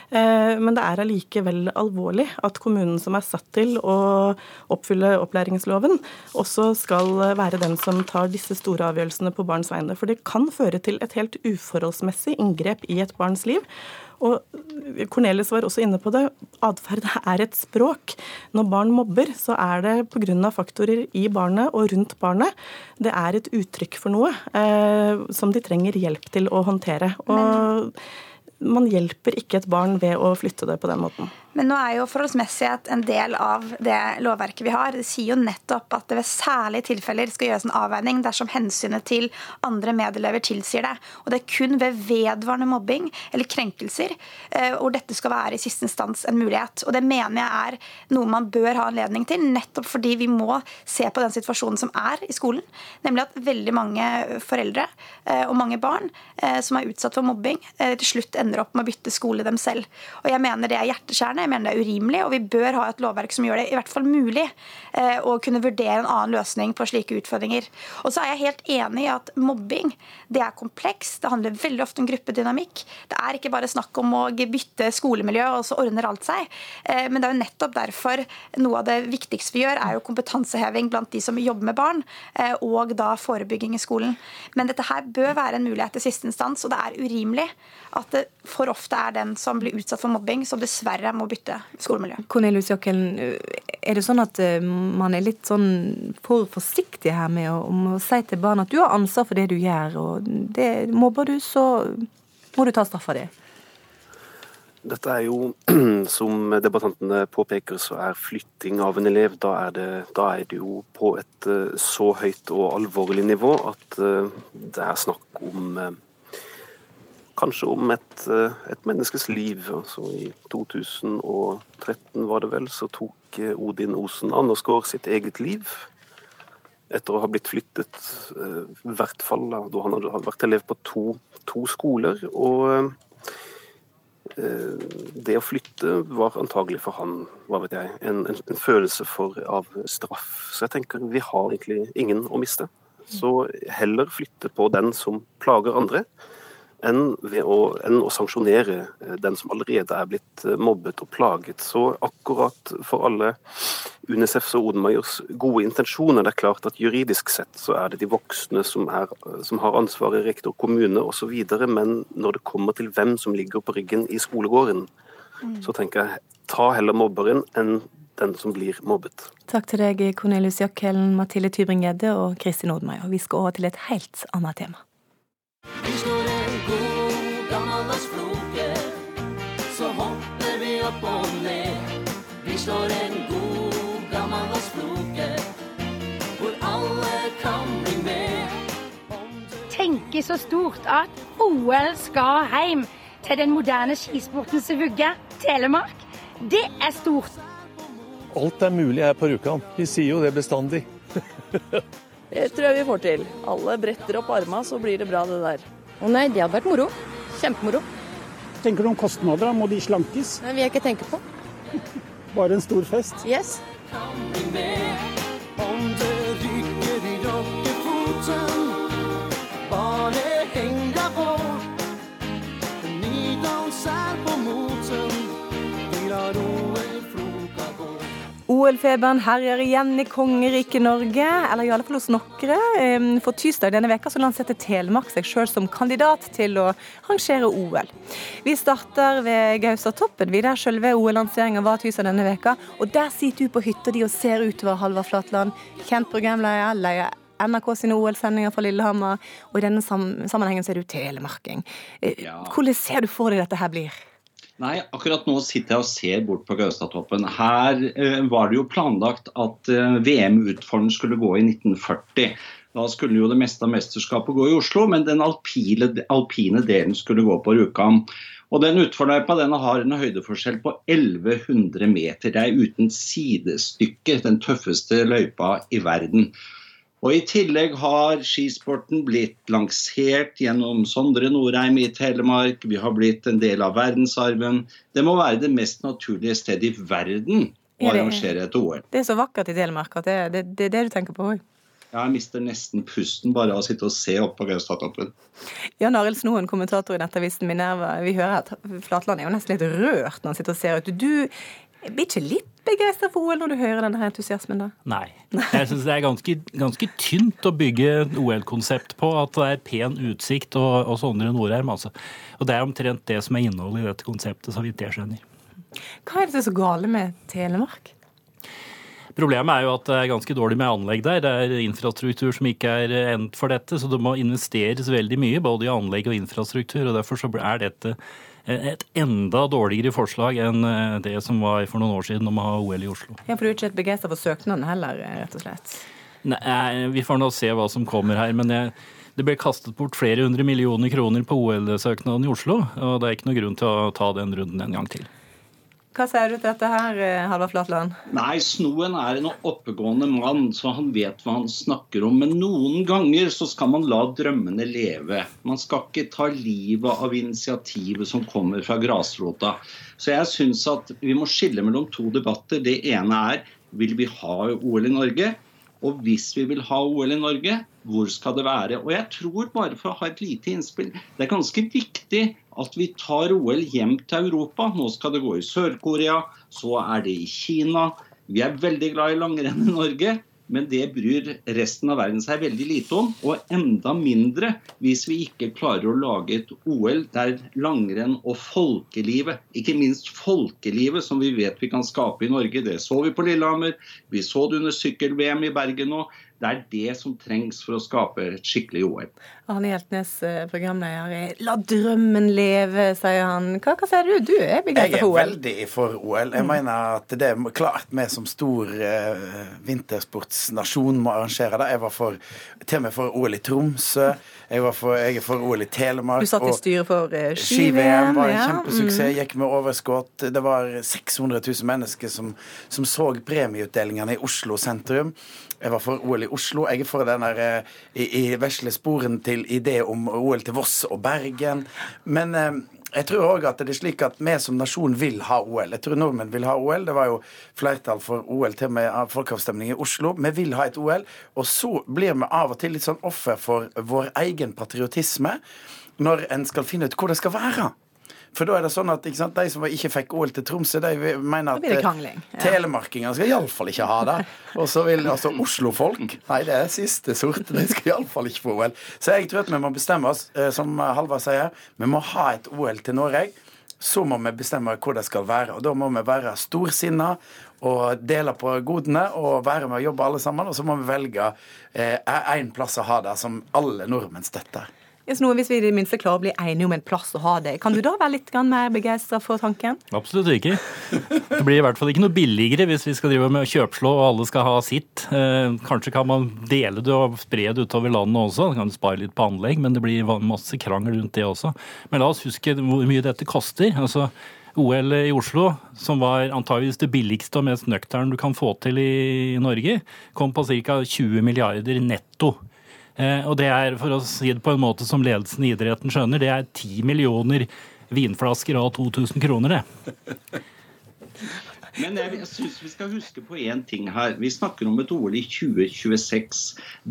Eh, men det er allikevel alvorlig at kommunen som er satt til å oppfylle opplæringsloven, også skal være den som tar disse store avgjørelsene på barns vegne. For det kan føre til et helt uforholdsmessig inngrep i et barns liv. Og Cornelius var også inne på det. Atferd er et språk. Når barn mobber, så er det pga. faktorer i barnet og rundt barnet. Det er et uttrykk for noe eh, som de trenger hjelp til å håndtere. Og man hjelper ikke et barn ved å flytte det på den måten. Men nå er jo forholdsmessighet en del av det lovverket vi har. Det sier jo nettopp at det ved særlige tilfeller skal gjøres en avveining dersom hensynet til andre medelever tilsier det. Og det er kun ved vedvarende mobbing eller krenkelser eh, hvor dette skal være i siste instans en mulighet. Og det mener jeg er noe man bør ha anledning til, nettopp fordi vi må se på den situasjonen som er i skolen. Nemlig at veldig mange foreldre eh, og mange barn eh, som er utsatt for mobbing, til slutt ender opp med å bytte skole dem selv. Og jeg mener det er hjerteskjærende. Jeg mener det er urimelig, og vi bør ha et lovverk som gjør det i hvert fall mulig eh, å kunne vurdere en annen løsning på slike utfordringer. Og så er jeg helt enig i at mobbing det er komplekst. Det handler veldig ofte om gruppedynamikk. Det er ikke bare snakk om å bytte skolemiljø, og så ordner alt seg. Eh, men det er jo nettopp derfor noe av det viktigste vi gjør, er jo kompetanseheving blant de som jobber med barn, eh, og da forebygging i skolen. Men dette her bør være en mulighet til siste instans, og det er urimelig at det for ofte er den som blir utsatt for mobbing, som dessverre må bytte skolemiljø. Cornelius Jakkelen, er det sånn at eh, man er litt sånn for forsiktig her med å, om å si til barn at du har ansvar for det du gjør, og det, mobber du, så må du ta straffa di? Dette er jo, som debattantene påpeker, så er flytting av en elev da er, det, da er det jo på et eh, så høyt og alvorlig nivå at eh, det er snakk om kanskje om et, eh, et menneskes liv. Altså, I 2013 var det vel, så tok eh, Odin Osen Andersgaard sitt eget liv. Etter å ha blitt flyttet, eh, i hvert fall da han hadde vært elev på to, to skoler. Og det å flytte var antagelig for han hva vet jeg, en, en, følelse for, av straff. Så jeg tenker vi har egentlig ingen å miste. Så heller flytte på den som plager andre, enn, å, enn å sanksjonere eh, den som allerede er blitt eh, mobbet og plaget. Så akkurat for alle UNICEFs og Odenmeyers gode intensjoner, det er klart at juridisk sett så er det de voksne som, er, som har ansvaret, rektor, kommune osv., men når det kommer til hvem som ligger på ryggen i skolegården, mm. så tenker jeg ta heller mobberen enn den som blir mobbet. Takk til deg, Cornelius Jakkelen, Mathilde Tybring-Gjedde og Kristin Odenmeier. Vi skal over til et helt annet tema. Tenke så stort at OL skal hjem til den moderne skisportens vugge, Telemark. Det er stort. Alt er mulig her på Rjukan. Vi sier jo det bestandig. det tror jeg vi får til. Alle bretter opp arma, så blir det bra, det der. Å nei, det hadde vært moro. Kjempemoro. Tenker du om kostnader? Må de slankes? Det vil jeg ikke tenke på. Bare en stor fest? Yes. OL-feberen herjer igjen i kongeriket Norge, eller i alle fall hos Nokre. For tirsdag denne veka så lanserte Telemark seg sjøl som kandidat til å rangere OL. Vi starter ved Gaustatoppen, der sjølve OL-lanseringa var tirsdag denne veka. Og der sitter du på hytta di og ser utover Halvard Flatland, kjent programleder, leier NRK sine OL-sendinger fra Lillehammer, og i denne sammenhengen så er du telemarking. Ja. hvordan ser du for deg dette her blir? Nei, akkurat nå sitter jeg og ser bort på Gaustatoppen. Her eh, var det jo planlagt at eh, VM-utformen skulle gå i 1940. Da skulle jo det meste av mesterskapet gå i Oslo, men den alpine, alpine delen skulle gå på Rjukan. Og den utforløypa har en høydeforskjell på 1100 meter. Det er uten sidestykke den tøffeste løypa i verden. Og I tillegg har skisporten blitt lansert gjennom Sondre Norheim i Telemark. Vi har blitt en del av verdensarven. Det må være det mest naturlige stedet i verden å arrangere et OL. Det er så vakkert i Telemark at det, det, det er det du tenker på òg. Jeg mister nesten pusten bare av å sitte og se opp på Gaustatoppen. Jan Arild Snoen, kommentator i Nettavisen Minerva. Vi hører at Flatland er jo nesten litt rørt når han sitter og ser ut. Du blir ikke litt begeistra for OL når du hører denne entusiasmen, da? Nei. Jeg syns det er ganske, ganske, tynt å bygge OL-konsept på at det er pen utsikt og, og Sondre Norheim, altså. Og det er omtrent det som er innholdet i dette konseptet, så vidt jeg skjønner. Hva er det som er så gale med Telemark? Problemet er jo at det er ganske dårlig med anlegg der. Det er infrastruktur som ikke er endt for dette, så det må investeres veldig mye både i anlegg og infrastruktur. og Derfor så er dette et enda dårligere forslag enn eh, det som var for noen år siden om å ha OL i Oslo. Ja, For du er ikke begeistra for søknaden heller, eh, rett og slett? Nei, vi får nå se hva som kommer her. men jeg, det ble kastet bort flere hundre millioner kroner på OL-søknaden i Oslo, og det er ikke noe grunn til å ta den runden en gang til. Hva sier du til dette her, eh, Halvard Flatland? Nei, Snoen er en oppegående mann, så han vet hva han snakker om. Men noen ganger så skal man la drømmene leve. Man skal ikke ta livet av initiativet som kommer fra grasrota. Så jeg syns at vi må skille mellom to debatter. Det ene er vil vi ha OL i Norge? Og hvis vi vil ha OL i Norge, hvor skal det være? Og jeg tror, bare for å ha et lite innspill, det er ganske viktig at vi tar OL hjem til Europa. Nå skal det gå i Sør-Korea, så er det i Kina. Vi er veldig glad i langrenn i Norge, men det bryr resten av verden seg veldig lite om. Og enda mindre hvis vi ikke klarer å lage et OL der langrenn og folkelivet, ikke minst folkelivet som vi vet vi kan skape i Norge, det så vi på Lillehammer, vi så det under sykkel-VM i Bergen nå. Det er det som trengs for å skape et skikkelig OL. Arne Hjeltnes, programleder i La drømmen leve, sier han. Hva, hva sier du? Du er begeistra for OL? Jeg er veldig for OL. Jeg mm. mener at det er klart vi som stor eh, vintersportsnasjon må arrangere det. Jeg var for, til og med for OL i Tromsø. Jeg, var for, jeg er for OL i Telemark. Du satt i styret for eh, Ski-VM ski-VM. var en ja. kjempesuksess. Mm. Gikk med overskudd. Det var 600 000 mennesker som, som så premieutdelingene i Oslo sentrum. Jeg var for OL i Oslo. Jeg er for den der eh, i, i vesle sporen til idé om OL til Voss og Bergen. Men eh, jeg tror òg at det er slik at vi som nasjon vil ha OL. Jeg tror nordmenn vil ha OL. Det var jo flertall for OL til og med folkeavstemning i Oslo. Vi vil ha et OL. Og så blir vi av og til litt sånn offer for vår egen patriotisme når en skal finne ut hvor det skal være. For da er det sånn at sant, de som ikke fikk OL til Tromsø, de mener at eh, krangling. Ja. telemarkingene skal iallfall ikke ha det. Og så vil altså Oslo-folk Nei, det er siste sort. De skal iallfall ikke få OL. Så jeg tror at vi må bestemme oss, eh, som Halvard sier, vi må ha et OL til Norge. Så må vi bestemme hvor det skal være. Og da må vi være storsinna og dele på godene og være med og jobbe alle sammen. Og så må vi velge én plass å ha det som alle nordmenn støtter. Yes, noe, hvis vi i det minste klarer å bli enige om en plass å ha det, kan du da være litt mer begeistra for tanken? Absolutt ikke. Det blir i hvert fall ikke noe billigere hvis vi skal drive med å kjøpslå og alle skal ha sitt. Eh, kanskje kan man dele det og spre det utover landet også. Kan spare litt på anlegg, men det blir masse krangel rundt det også. Men la oss huske hvor mye dette koster. Altså, OL i Oslo, som var antageligvis det billigste og mest nøkterne du kan få til i Norge, kom på ca. 20 milliarder netto. Eh, Og det er, for å si det på en måte som ledelsen i idretten skjønner, det er ti millioner vinflasker av 2000 kroner, det. Men jeg, jeg synes vi skal huske på én ting her. Vi snakker om et OL i 2026.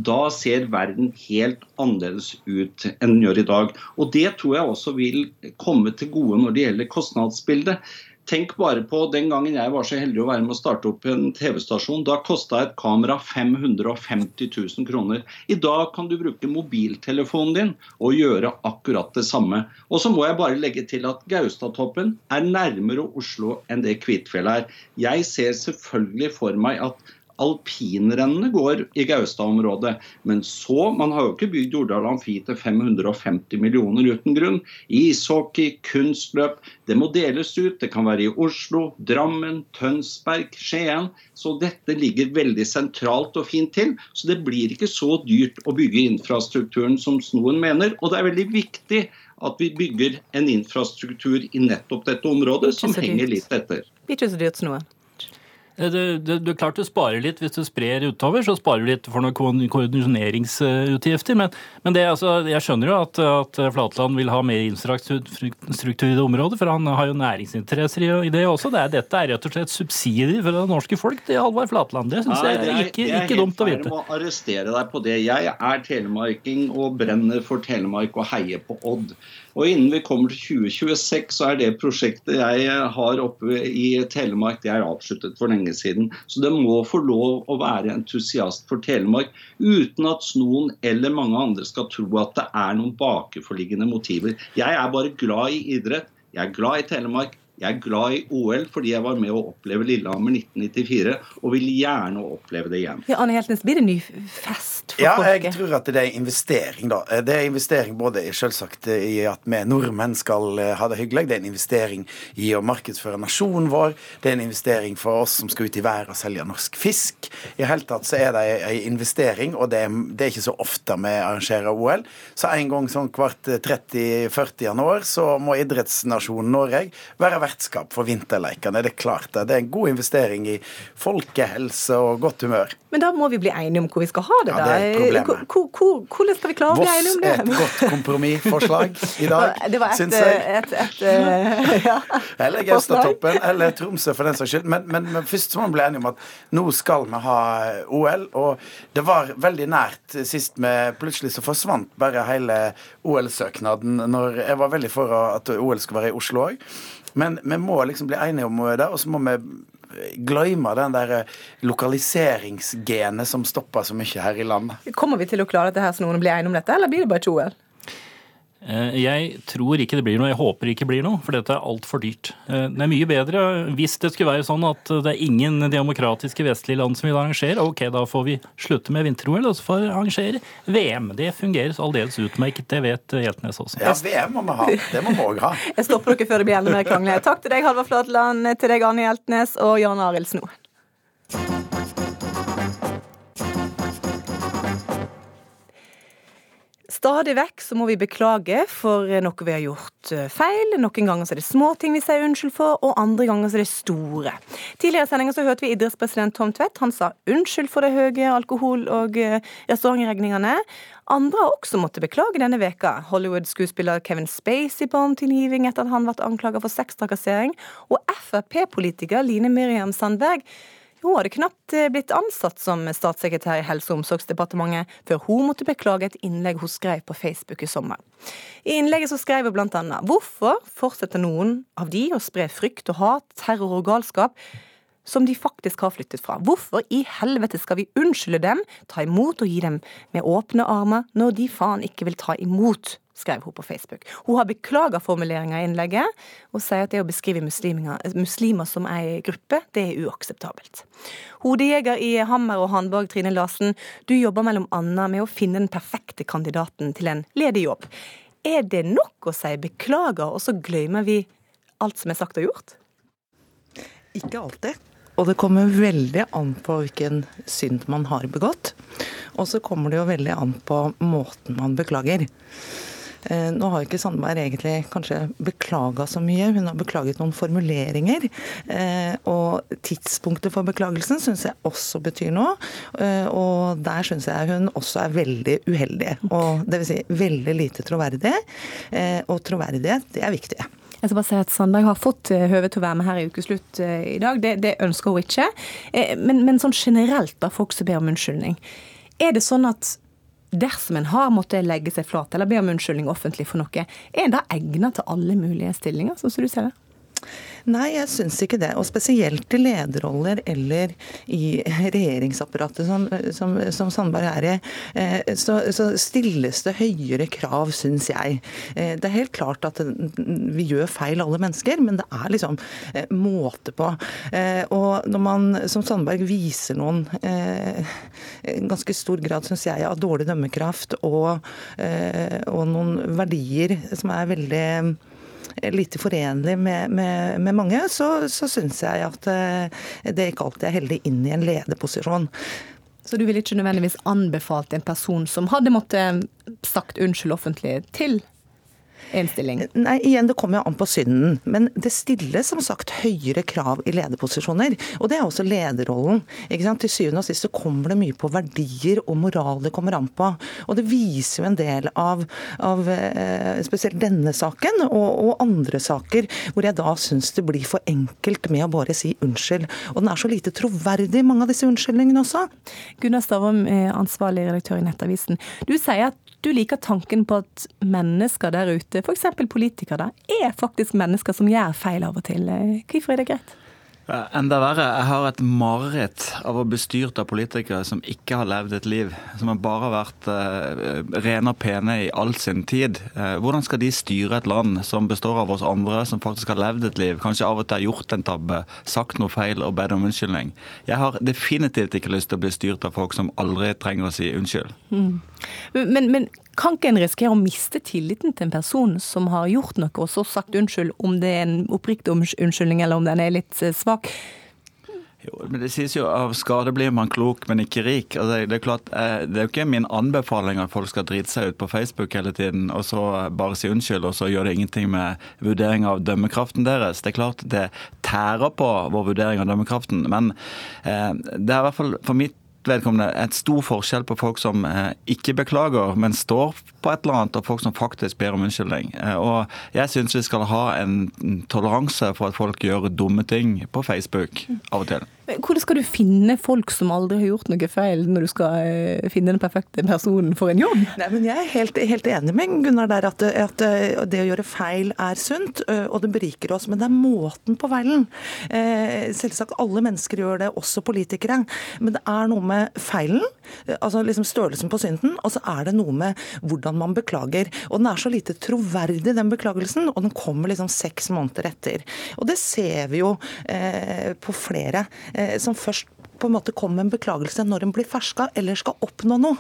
Da ser verden helt annerledes ut enn den gjør i dag. Og det tror jeg også vil komme til gode når det gjelder kostnadsbildet. Tenk bare på den gangen jeg var så heldig å være med å starte opp en TV-stasjon. Da kosta et kamera 550 000 kroner. I dag kan du bruke mobiltelefonen din og gjøre akkurat det samme. Og så må jeg bare legge til at Gaustatoppen er nærmere Oslo enn det Kvitfjell er. Jeg ser selvfølgelig for meg at alpinrennene går i Gaustad-området. Men så, man har jo ikke bygd Jordal Amfi til 550 millioner uten grunn. Ishockey, kunstløp, det må deles ut. Det kan være i Oslo, Drammen, Tønsberg, Skien. Så dette ligger veldig sentralt og fint til. Så det blir ikke så dyrt å bygge infrastrukturen som Snoen mener. Og det er veldig viktig at vi bygger en infrastruktur i nettopp dette området, som henger litt etter. Blir ikke så dyrt som noe. Det, det, det er klart du sparer litt hvis du sprer utover, så sparer du litt for noen ko- koordineringsutgifter. Men, men det, altså, jeg skjønner jo at, at Flatland vil ha mer infrastruktur i det området, for han har jo næringsinteresser i, det også. Det er, dette er rett og slett subsidier for det norske folk til Halvard Flatland. Det syns jeg er ikke, ikke dumt å Jeg er helt vite. feil med å arrestere deg på det. Jeg er telemarking og brenner for Telemark og heier på Odd. Og innen vi kommer til 2026, så er det prosjektet jeg har oppe i Telemark, det er avsluttet for lenge siden. Så det må få lov å være entusiast for Telemark, uten at Snoen eller mange andre skal tro at det er noen bakenforliggende motiver. Jeg er bare glad i idrett. Jeg er glad i Telemark. Jeg er glad i OL fordi jeg var med å oppleve Lillehammer 1994, og vil gjerne oppleve det igjen. Ja, Arne Heltnes, blir det ny fest for Ja, jeg folket? tror at det er investering, da. Det er investering både selvsagt i at vi nordmenn skal eh, ha det hyggelig, det er en investering i å markedsføre nasjonen vår, det er en investering for oss som skal ut i været og selge norsk fisk. I det hele tatt så er det en investering, og det er, det er ikke så ofte vi arrangerer OL. Så en gang sånn hvert 30-40 januar så må idrettsnasjonen Norge være vertskap for vinterleikene. Det er klart det. Det er en god investering i folkehelse og godt humør. Men da må vi bli enige om hvor vi skal ha det. da. Ja, det er problemet. Hvor- hvor- hvor- Hvordan skal vi klare å bli enige om er et godt kompromissforslag i dag, Det syns jeg. et, et, et ja. Eller Gaustatoppen, eller Tromsø for den saks skyld. Men, men, men først må vi bli enige om at nå skal vi ha OL. Og det var veldig nært sist vi plutselig så forsvant bare hele OL-søknaden. når Jeg var veldig for at OL skulle være i Oslo òg. Men vi må liksom bli enige om det, og så må vi glemme den der lokaliseringsgenet som stopper så mye her i landet. Kommer vi til å klare dette her så noen blir enige om dette, eller blir det bare et OL? Eh, Jeg tror ikke det blir noe, jeg håper det ikke blir noe, for dette er altfor dyrt. Eh, Det er mye bedre hvis det skulle være sånn at det er ingen demokratiske vestlige land som vil arrangere. Ok, da får vi slutte med vinter-OL og så får vi arrangere VM. Det fungerer aldeles utmerket, det vet Hjeltnes også. Ja, VM må vi ha. Det må vi òg ha. Jeg stopper dere før det blir enda mer krangle. Takk til deg, Halvard Flatland, til deg, Arne Hjeltnes og Jan Arild Snoe. Stadig vekk så må vi beklage for noe vi har gjort eh, feil. Noen ganger så er det små ting vi sier unnskyld for, og andre ganger så er det store. Tidligere i sendinga så hørte vi idrettspresident Tom Tvedt. Han sa unnskyld for de høye alkohol- og eh, restaurantregningene. Andre har også måttet beklage denne veka. Hollywood-skuespiller Kevin Spacey på tilgivning etter at han ble anklaget for sextrakassering. Og Frp-politiker Line Miriam Sandberg hun hadde knapt eh, blitt ansatt som statssekretær i Helse- og omsorgsdepartementet før hun måtte beklage et innlegg hun skrev på Facebook i sommer. I innlegget så skrev hun annet hvorfor fortsetter noen av de å spre frykt og hat, terror og galskap som de faktisk har flyttet fra. Hvorfor i helvete skal vi unnskylde dem, ta imot og gi dem med åpne armer, når de faen ikke vil ta imot skrev hun på Facebook. Hun har beklaga formuleringa i innlegget, og sier at det å beskrive muslimer som ei gruppe, det er uakseptabelt. Hodejeger i Hammer og Handborg, Trine Larsen, du jobber mellom annet med å finne den perfekte kandidaten til en ledig jobb. Er det nok å si beklager, og så glemmer vi alt som er sagt og gjort? Ikke alltid. Og det kommer veldig an på hvilken synd man har begått. Og så kommer det jo veldig an på måten man beklager. Eh, nå har ikke Sandberg egentlig kanskje beklaga så mye, hun har beklaget noen formuleringer. Eh, og tidspunktet for beklagelsen syns jeg også betyr noe. Eh, og der syns jeg hun også er veldig uheldig. Og vil si veldig lite troverdig. Og troverdighet, det er viktig. Jeg skal bare si at Sandberg har fått høve til å være med her i Ukeslutt i dag. Det, det ønsker hun ikke. Men, men sånn generelt, da, folk som ber om unnskyldning. Er det sånn at dersom en har måttet legge seg flat eller be om unnskyldning offentlig for noe, er en da egnet til alle mulige stillinger, sånn som du ser det? Nei, jeg syns ikke det. Og spesielt i lederroller eller i regjeringsapparatet, som, som, som Sandberg er i, eh, så, så, stilles det høyere krav, syns jeg. Eh, det er helt klart at vi gjør feil, alle mennesker, men det er liksom eh, måte på. Og når man som Sandberg viser noen ganske stor grad, syns jeg, av dårlig dømmekraft og, og noen verdier som er veldig lite forenlig med, med, med mange, så, så syns jeg at eh, det ikke alltid er heldig inn i en lederposisjon. Så du ville ikke nødvendigvis anbefalt en person som hadde måttet sagt unnskyld offentlig til innstilling? Nei, igjen, det kommer jo an på synden. Men det stilles som sagt høyere krav i lederposisjoner. Og det er også lederrollen. Til syvende og sist så kommer det mye på verdier og moral det kommer an på. Og det viser jo en del av, av eh, spesielt denne saken og, og, andre saker, hvor jeg da syns det blir for enkelt med å bare si unnskyld. Og den er så lite troverdig, mange av disse unnskyldningene også. Gunnar Stavrum, ansvarlig redaktør i Nettavisen. Du sier at du liker tanken på at mennesker der ute, f.eks. politikere, er faktisk mennesker som gjør feil av og til. Hvorfor er det greit? Enda verre, jeg har et mareritt av å bli styrt av politikere som ikke har levd et liv. Som har bare vært uh, rene og pene i all sin tid. Uh, hvordan skal de styre et land som består av oss andre, som faktisk har levd et liv? Kanskje av og til har gjort en tabbe, sagt noe feil og bedt om unnskyldning. Jeg har definitivt ikke lyst til å bli styrt av folk som aldri trenger å si unnskyld. Mm. Men, men kan ikke en risikere å miste tilliten til en person som har gjort noe, og så sagt unnskyld, om det er en oppriktig unnskyldning eller om den er litt eh, svak? Jo, men Det sies jo av skade blir man klok, men ikke rik. Altså, det, er klart, eh, det er jo ikke min anbefaling at folk skal drite seg ut på Facebook hele tiden og så bare si unnskyld, og så gjør det ingenting med vurdering av dømmekraften deres. Det er klart det tærer på vår vurdering av dømmekraften, men eh, det er i hvert fall for mitt vedkommende et stor forskjell på folk som eh, ikke beklager, men står på et eller annet, og folk som faktisk ber om unnskyldning. Eh, og jeg syns vi skal ha en toleranse for at folk gjør dumme ting på Facebook av og til. Hvordan skal du finne folk som aldri har gjort noe feil, når du skal eh, finne den perfekte personen for en jobb? Nei, men Jeg er helt, helt enig med Gunnar der at, at, det å gjøre feil er sunt, og det beriker oss. Men det er måten på feilen. Selvsagt alle mennesker gjør det, også politikere. Men det er noe med feilen, altså liksom størrelsen på synden, og så er det noe med hvordan man beklager. Og den er så lite troverdig, den beklagelsen, og den kommer liksom seks måneder etter. Og det ser vi jo eh, på flere. Eh, som først på en måte kommer med en beklagelse når en blir ferska eller skal oppnå noe.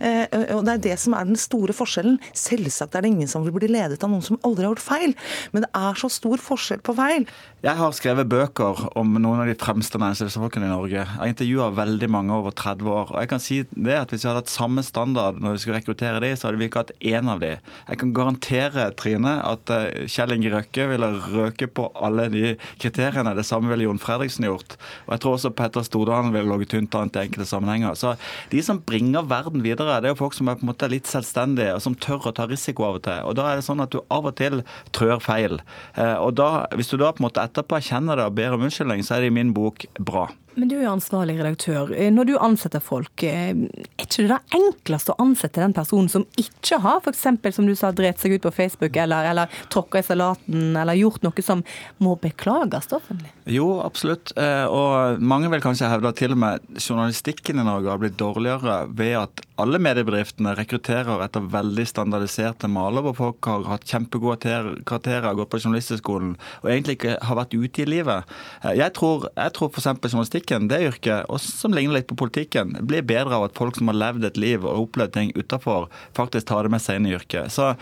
Eh, og Det er det som er den store forskjellen. Selvsagt er det ingen som vil bli ledet av noen som aldri har gjort feil, men det er så stor forskjell på feil. Jeg har skrevet bøker om noen av de fremste næringslivsfolkene i Norge. Jeg har intervjua veldig mange over 30 år. Og jeg kan si det at Hvis vi hadde hatt samme standard når vi skulle rekruttere de, så hadde vi ikke hatt én av de. Jeg kan garantere Trine, at eh, Kjell Inge Røkke ville røke på alle de kriteriene. Det samme ville Jon Fredriksen gjort. Og jeg tror også Petter Stordalen ville ligget tynt an til enkelte sammenhenger. Så de som bringer verden videre, det er jo folk som er på en måte litt selvstendige, og som tør å ta risiko av og til. Og da er det sånn at du av og til trør feil. Eh, og da, hvis du da på en måte etterpå erkjenner det og ber om unnskyldning, så er det i min bok bra. Men du er jo ansvarlig redaktør. Eh, når du ansetter folk, eh, er ikke det da enklest å ansette den personen som ikke har f.eks. som du sa, drept seg ut på Facebook eller, eller tråkka i salaten eller gjort noe som må beklages offentlig? Jo, absolutt. Og mange vil kanskje hevde at til og med journalistikken i Norge har blitt dårligere ved at alle mediebedriftene rekrutterer etter veldig standardiserte maler, hvor folk har hatt kjempegode karakterer, gått på journalisthøgskolen og egentlig ikke har vært ute i livet. Jeg tror, jeg tror f.eks. journalistikken, det yrket, og som ligner litt på politikken, blir bedre av at folk som har levd et liv og opplevd ting utafor, faktisk tar det med seg inn i yrket. Så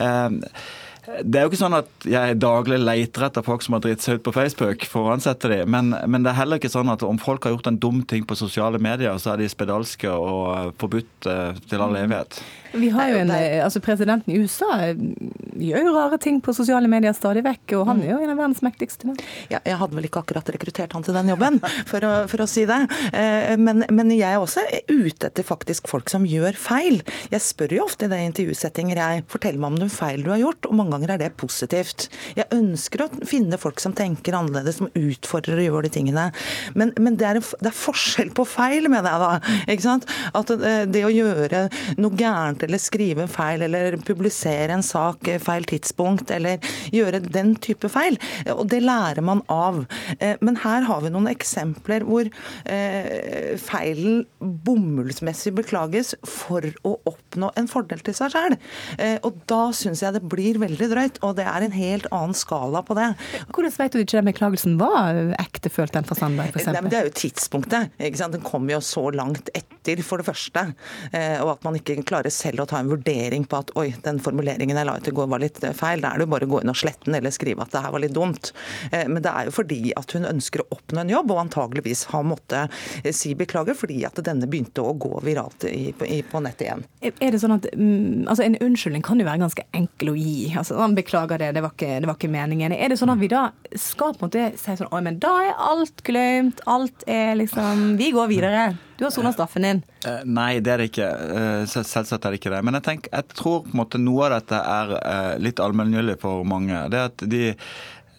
eh, det er jo ikke sånn at jeg daglig leter etter folk som har dritt seg ut på Facebook for å ansette dem, men, men, det er heller ikke sånn at om folk har gjort en dum ting på sosiale medier, så er de spedalske og forbudt eh, til all evighet. Vi har jo en, altså Presidenten i USA eh, gjør jo rare ting på sosiale medier stadig vekk, og han er jo en av verdens mektigste. Ja, jeg hadde vel ikke akkurat rekruttert han til den jobben, for å, for å si det. Eh, men, men, jeg er også ute etter faktisk folk som gjør feil. Jeg spør jo ofte i det intervjusettinger jeg forteller meg om noen feil du har gjort, og mange ganger er det positivt. Jeg ønsker å finne folk som tenker annerledes, som utfordrer å gjøre de tingene. Men, men det, er, det, er, forskjell på feil, mener jeg da. ikke sant? At eh, det å gjøre noe gærent gærent, eller skrive feil, eller publisere en sak feil tidspunkt, eller gjøre den type feil. Og det lærer man av. Eh, men her har vi noen eksempler hvor eh, feilen bomullsmessig beklages for å oppnå en fordel til seg sjøl. Eh, og da syns jeg det blir veldig drøyt, og det er en helt annen skala på det. Hvordan vet du ikke den beklagelsen var ektefølt, den for Sandberg f.eks.? Det er jo tidspunktet. Den kom jo så langt etter, for det første. Og at man ikke klarer selv å ta en vurdering på at oi, den formuleringen jeg la ut i går var litt eh, feil. Da er det jo bare å gå inn og slette den eller skrive at det her var litt dumt. Eh, men det er jo fordi at hun ønsker å oppnå en jobb, og antageligvis har måttet eh, si beklager fordi at denne begynte å gå viralt på nettet igjen. Er det sånn at mm, altså En unnskyldning kan jo være ganske enkel å gi. altså Han beklager det, det var, ikke, det var ikke meningen. Er det sånn at vi da skal på en måte si sånn oi, men da er alt glemt, alt er liksom Vi går videre. Du har sona straffen din. Uh, nei, det er det ikke. Uh, selvsagt er det ikke det. Men jeg, tenker, jeg tror på en måte noe av dette er uh, litt allmenngyldig for mange. Det at de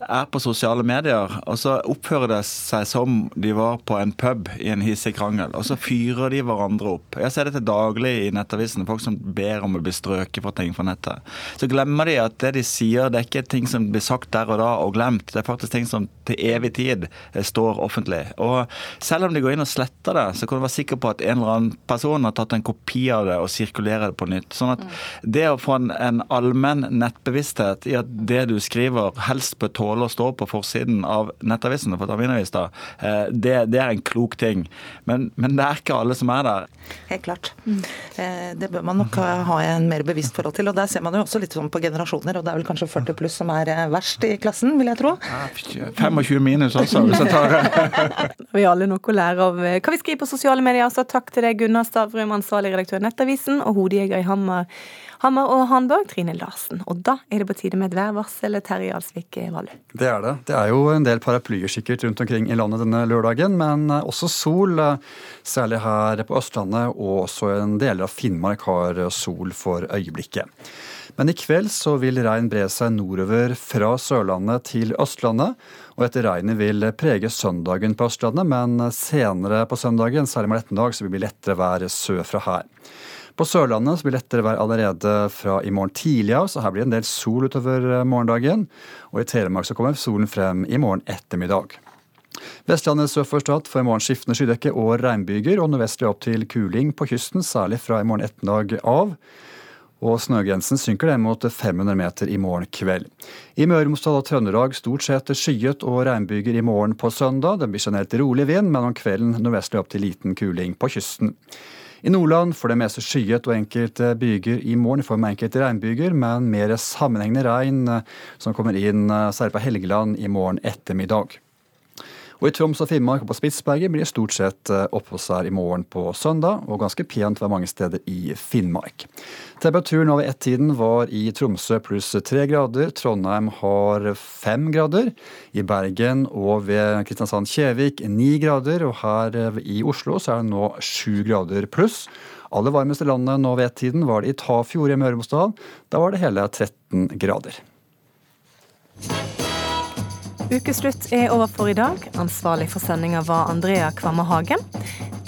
er på sosiale medier, og så oppfører det seg som de var på en pub i en hissig krangel, og så fyrer de hverandre opp. Jeg ser det til daglig i nettavisen, folk som ber om å bli strøket for ting fra nettet. Så glemmer de at det de sier, det er ikke ting som blir sagt der og da og glemt, det er faktisk ting som til evig tid eh, står offentlig. Og selv om de går inn og sletter det, så kan du være sikker på at en eller annen person har tatt en kopi av det og sirkulerer det på nytt. Sånn at det å få en, en allmenn nettbevissthet i at det du skriver, helst bør tåle tåle å stå på forsiden av nettavisene for Taminavis, eh, det, det, er en klok ting. Men, men, det er ikke alle som er der. Helt klart. Mm. Det bør man nok ha en mer bevisst forhold til. Og der ser man jo også litt sånn på generasjoner, og det er vel kanskje 40 pluss som er eh, verst i klassen, vil jeg tro. 25 minus også, hvis jeg tar det. vi har alle noe å lære av hva vi skriver på sosiale medier. Så takk til deg, Gunnar Stavrum, ansvarlig redaktør i Nettavisen, og hodejeger i Hammer. Hammer og Hanborg, Trine Larsen. Og da er det på tide med et værvarsel. Terje Alsvik Valle. Det er det. Det er jo en del paraplyer sikkert rundt omkring i landet denne lørdagen, men også sol. Særlig her på Østlandet, og også en del av Finnmark har sol for øyeblikket. Men i kveld så vil regn bre seg nordover fra Sørlandet til Østlandet. Og dette regnet vil prege søndagen på Østlandet, men senere på søndagen, særlig med ettermiddag, så vil det lettere vær sørfra her. På Sørlandet blir det lettere vær allerede fra i morgen tidlig av, så her blir det en del sol utover eh, morgendagen. Og i Telemark så kommer solen frem i morgen ettermiddag. Vestlandet sør for Stad får i morgen skiftende skydekke og regnbyger, og nordvestlig opp til kuling på kysten, særlig fra i morgen ettermiddag av. Og snøgrensen synker ned mot 500 meter i morgen kveld. I Møre og Romsdal og Trøndelag stort sett skyet og regnbyger i morgen på søndag. Det blir generelt rolig vind, men om kvelden nordvestlig opp til liten kuling på kysten. I Nordland for det meste skyet og enkelte byger i morgen i form av enkelte regnbyger, men mer sammenhengende regn som kommer inn særlig på Helgeland i morgen ettermiddag. Og I Troms og Finnmark og på Spitsberget blir det stort sett eh, oppholdsvær i morgen på søndag, og ganske pent ved mange steder i Finnmark. Temperaturen over ett-tiden var i Tromsø pluss tre grader. Trondheim har fem grader. I Bergen og ved Kristiansand-Kjevik ni grader. Og her eh, i Oslo så er det nå sju grader pluss. Aller varmeste landet nå ved ett-tiden var det i Tafjord i Møre og Romsdal. Da var det hele 13 grader. Ukeslutt er over for i dag. Ansvarlig for sendinga var Andrea Kvamme Hagen.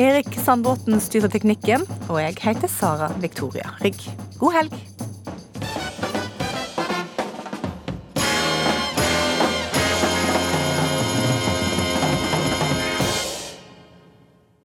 Erik Sandbråten styrte teknikken, og jeg heter Sara Victoria Rygg. God helg.